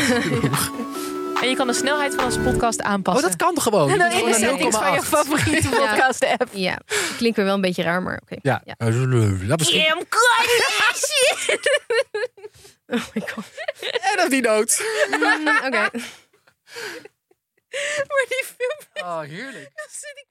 en je kan de snelheid van onze podcast aanpassen. Oh, dat kan gewoon? En dan in de settings van je favoriete podcast app. Ja, klinkt weer wel een beetje raar, maar oké. Okay. Ja. ja. Dat misschien... Kim Kardashian! oh my god. En op die. Mm, oké. Okay. maar die film... Oh, heerlijk. Dan zit ik met mij.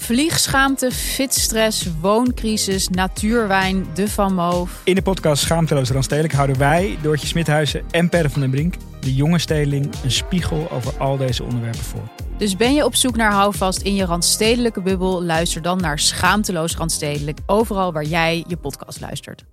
Vliegschaamte, fitstress, wooncrisis, natuurwijn, de Van Moof. In de podcast Schaamteloos Randstedelijk houden wij, Doortje Smithuizen en Per van den Brink... de jonge stedeling een spiegel over al deze onderwerpen voor. Dus ben je op zoek naar houvast in je randstedelijke bubbel... luister dan naar Schaamteloos Randstedelijk... overal waar jij je podcast luistert.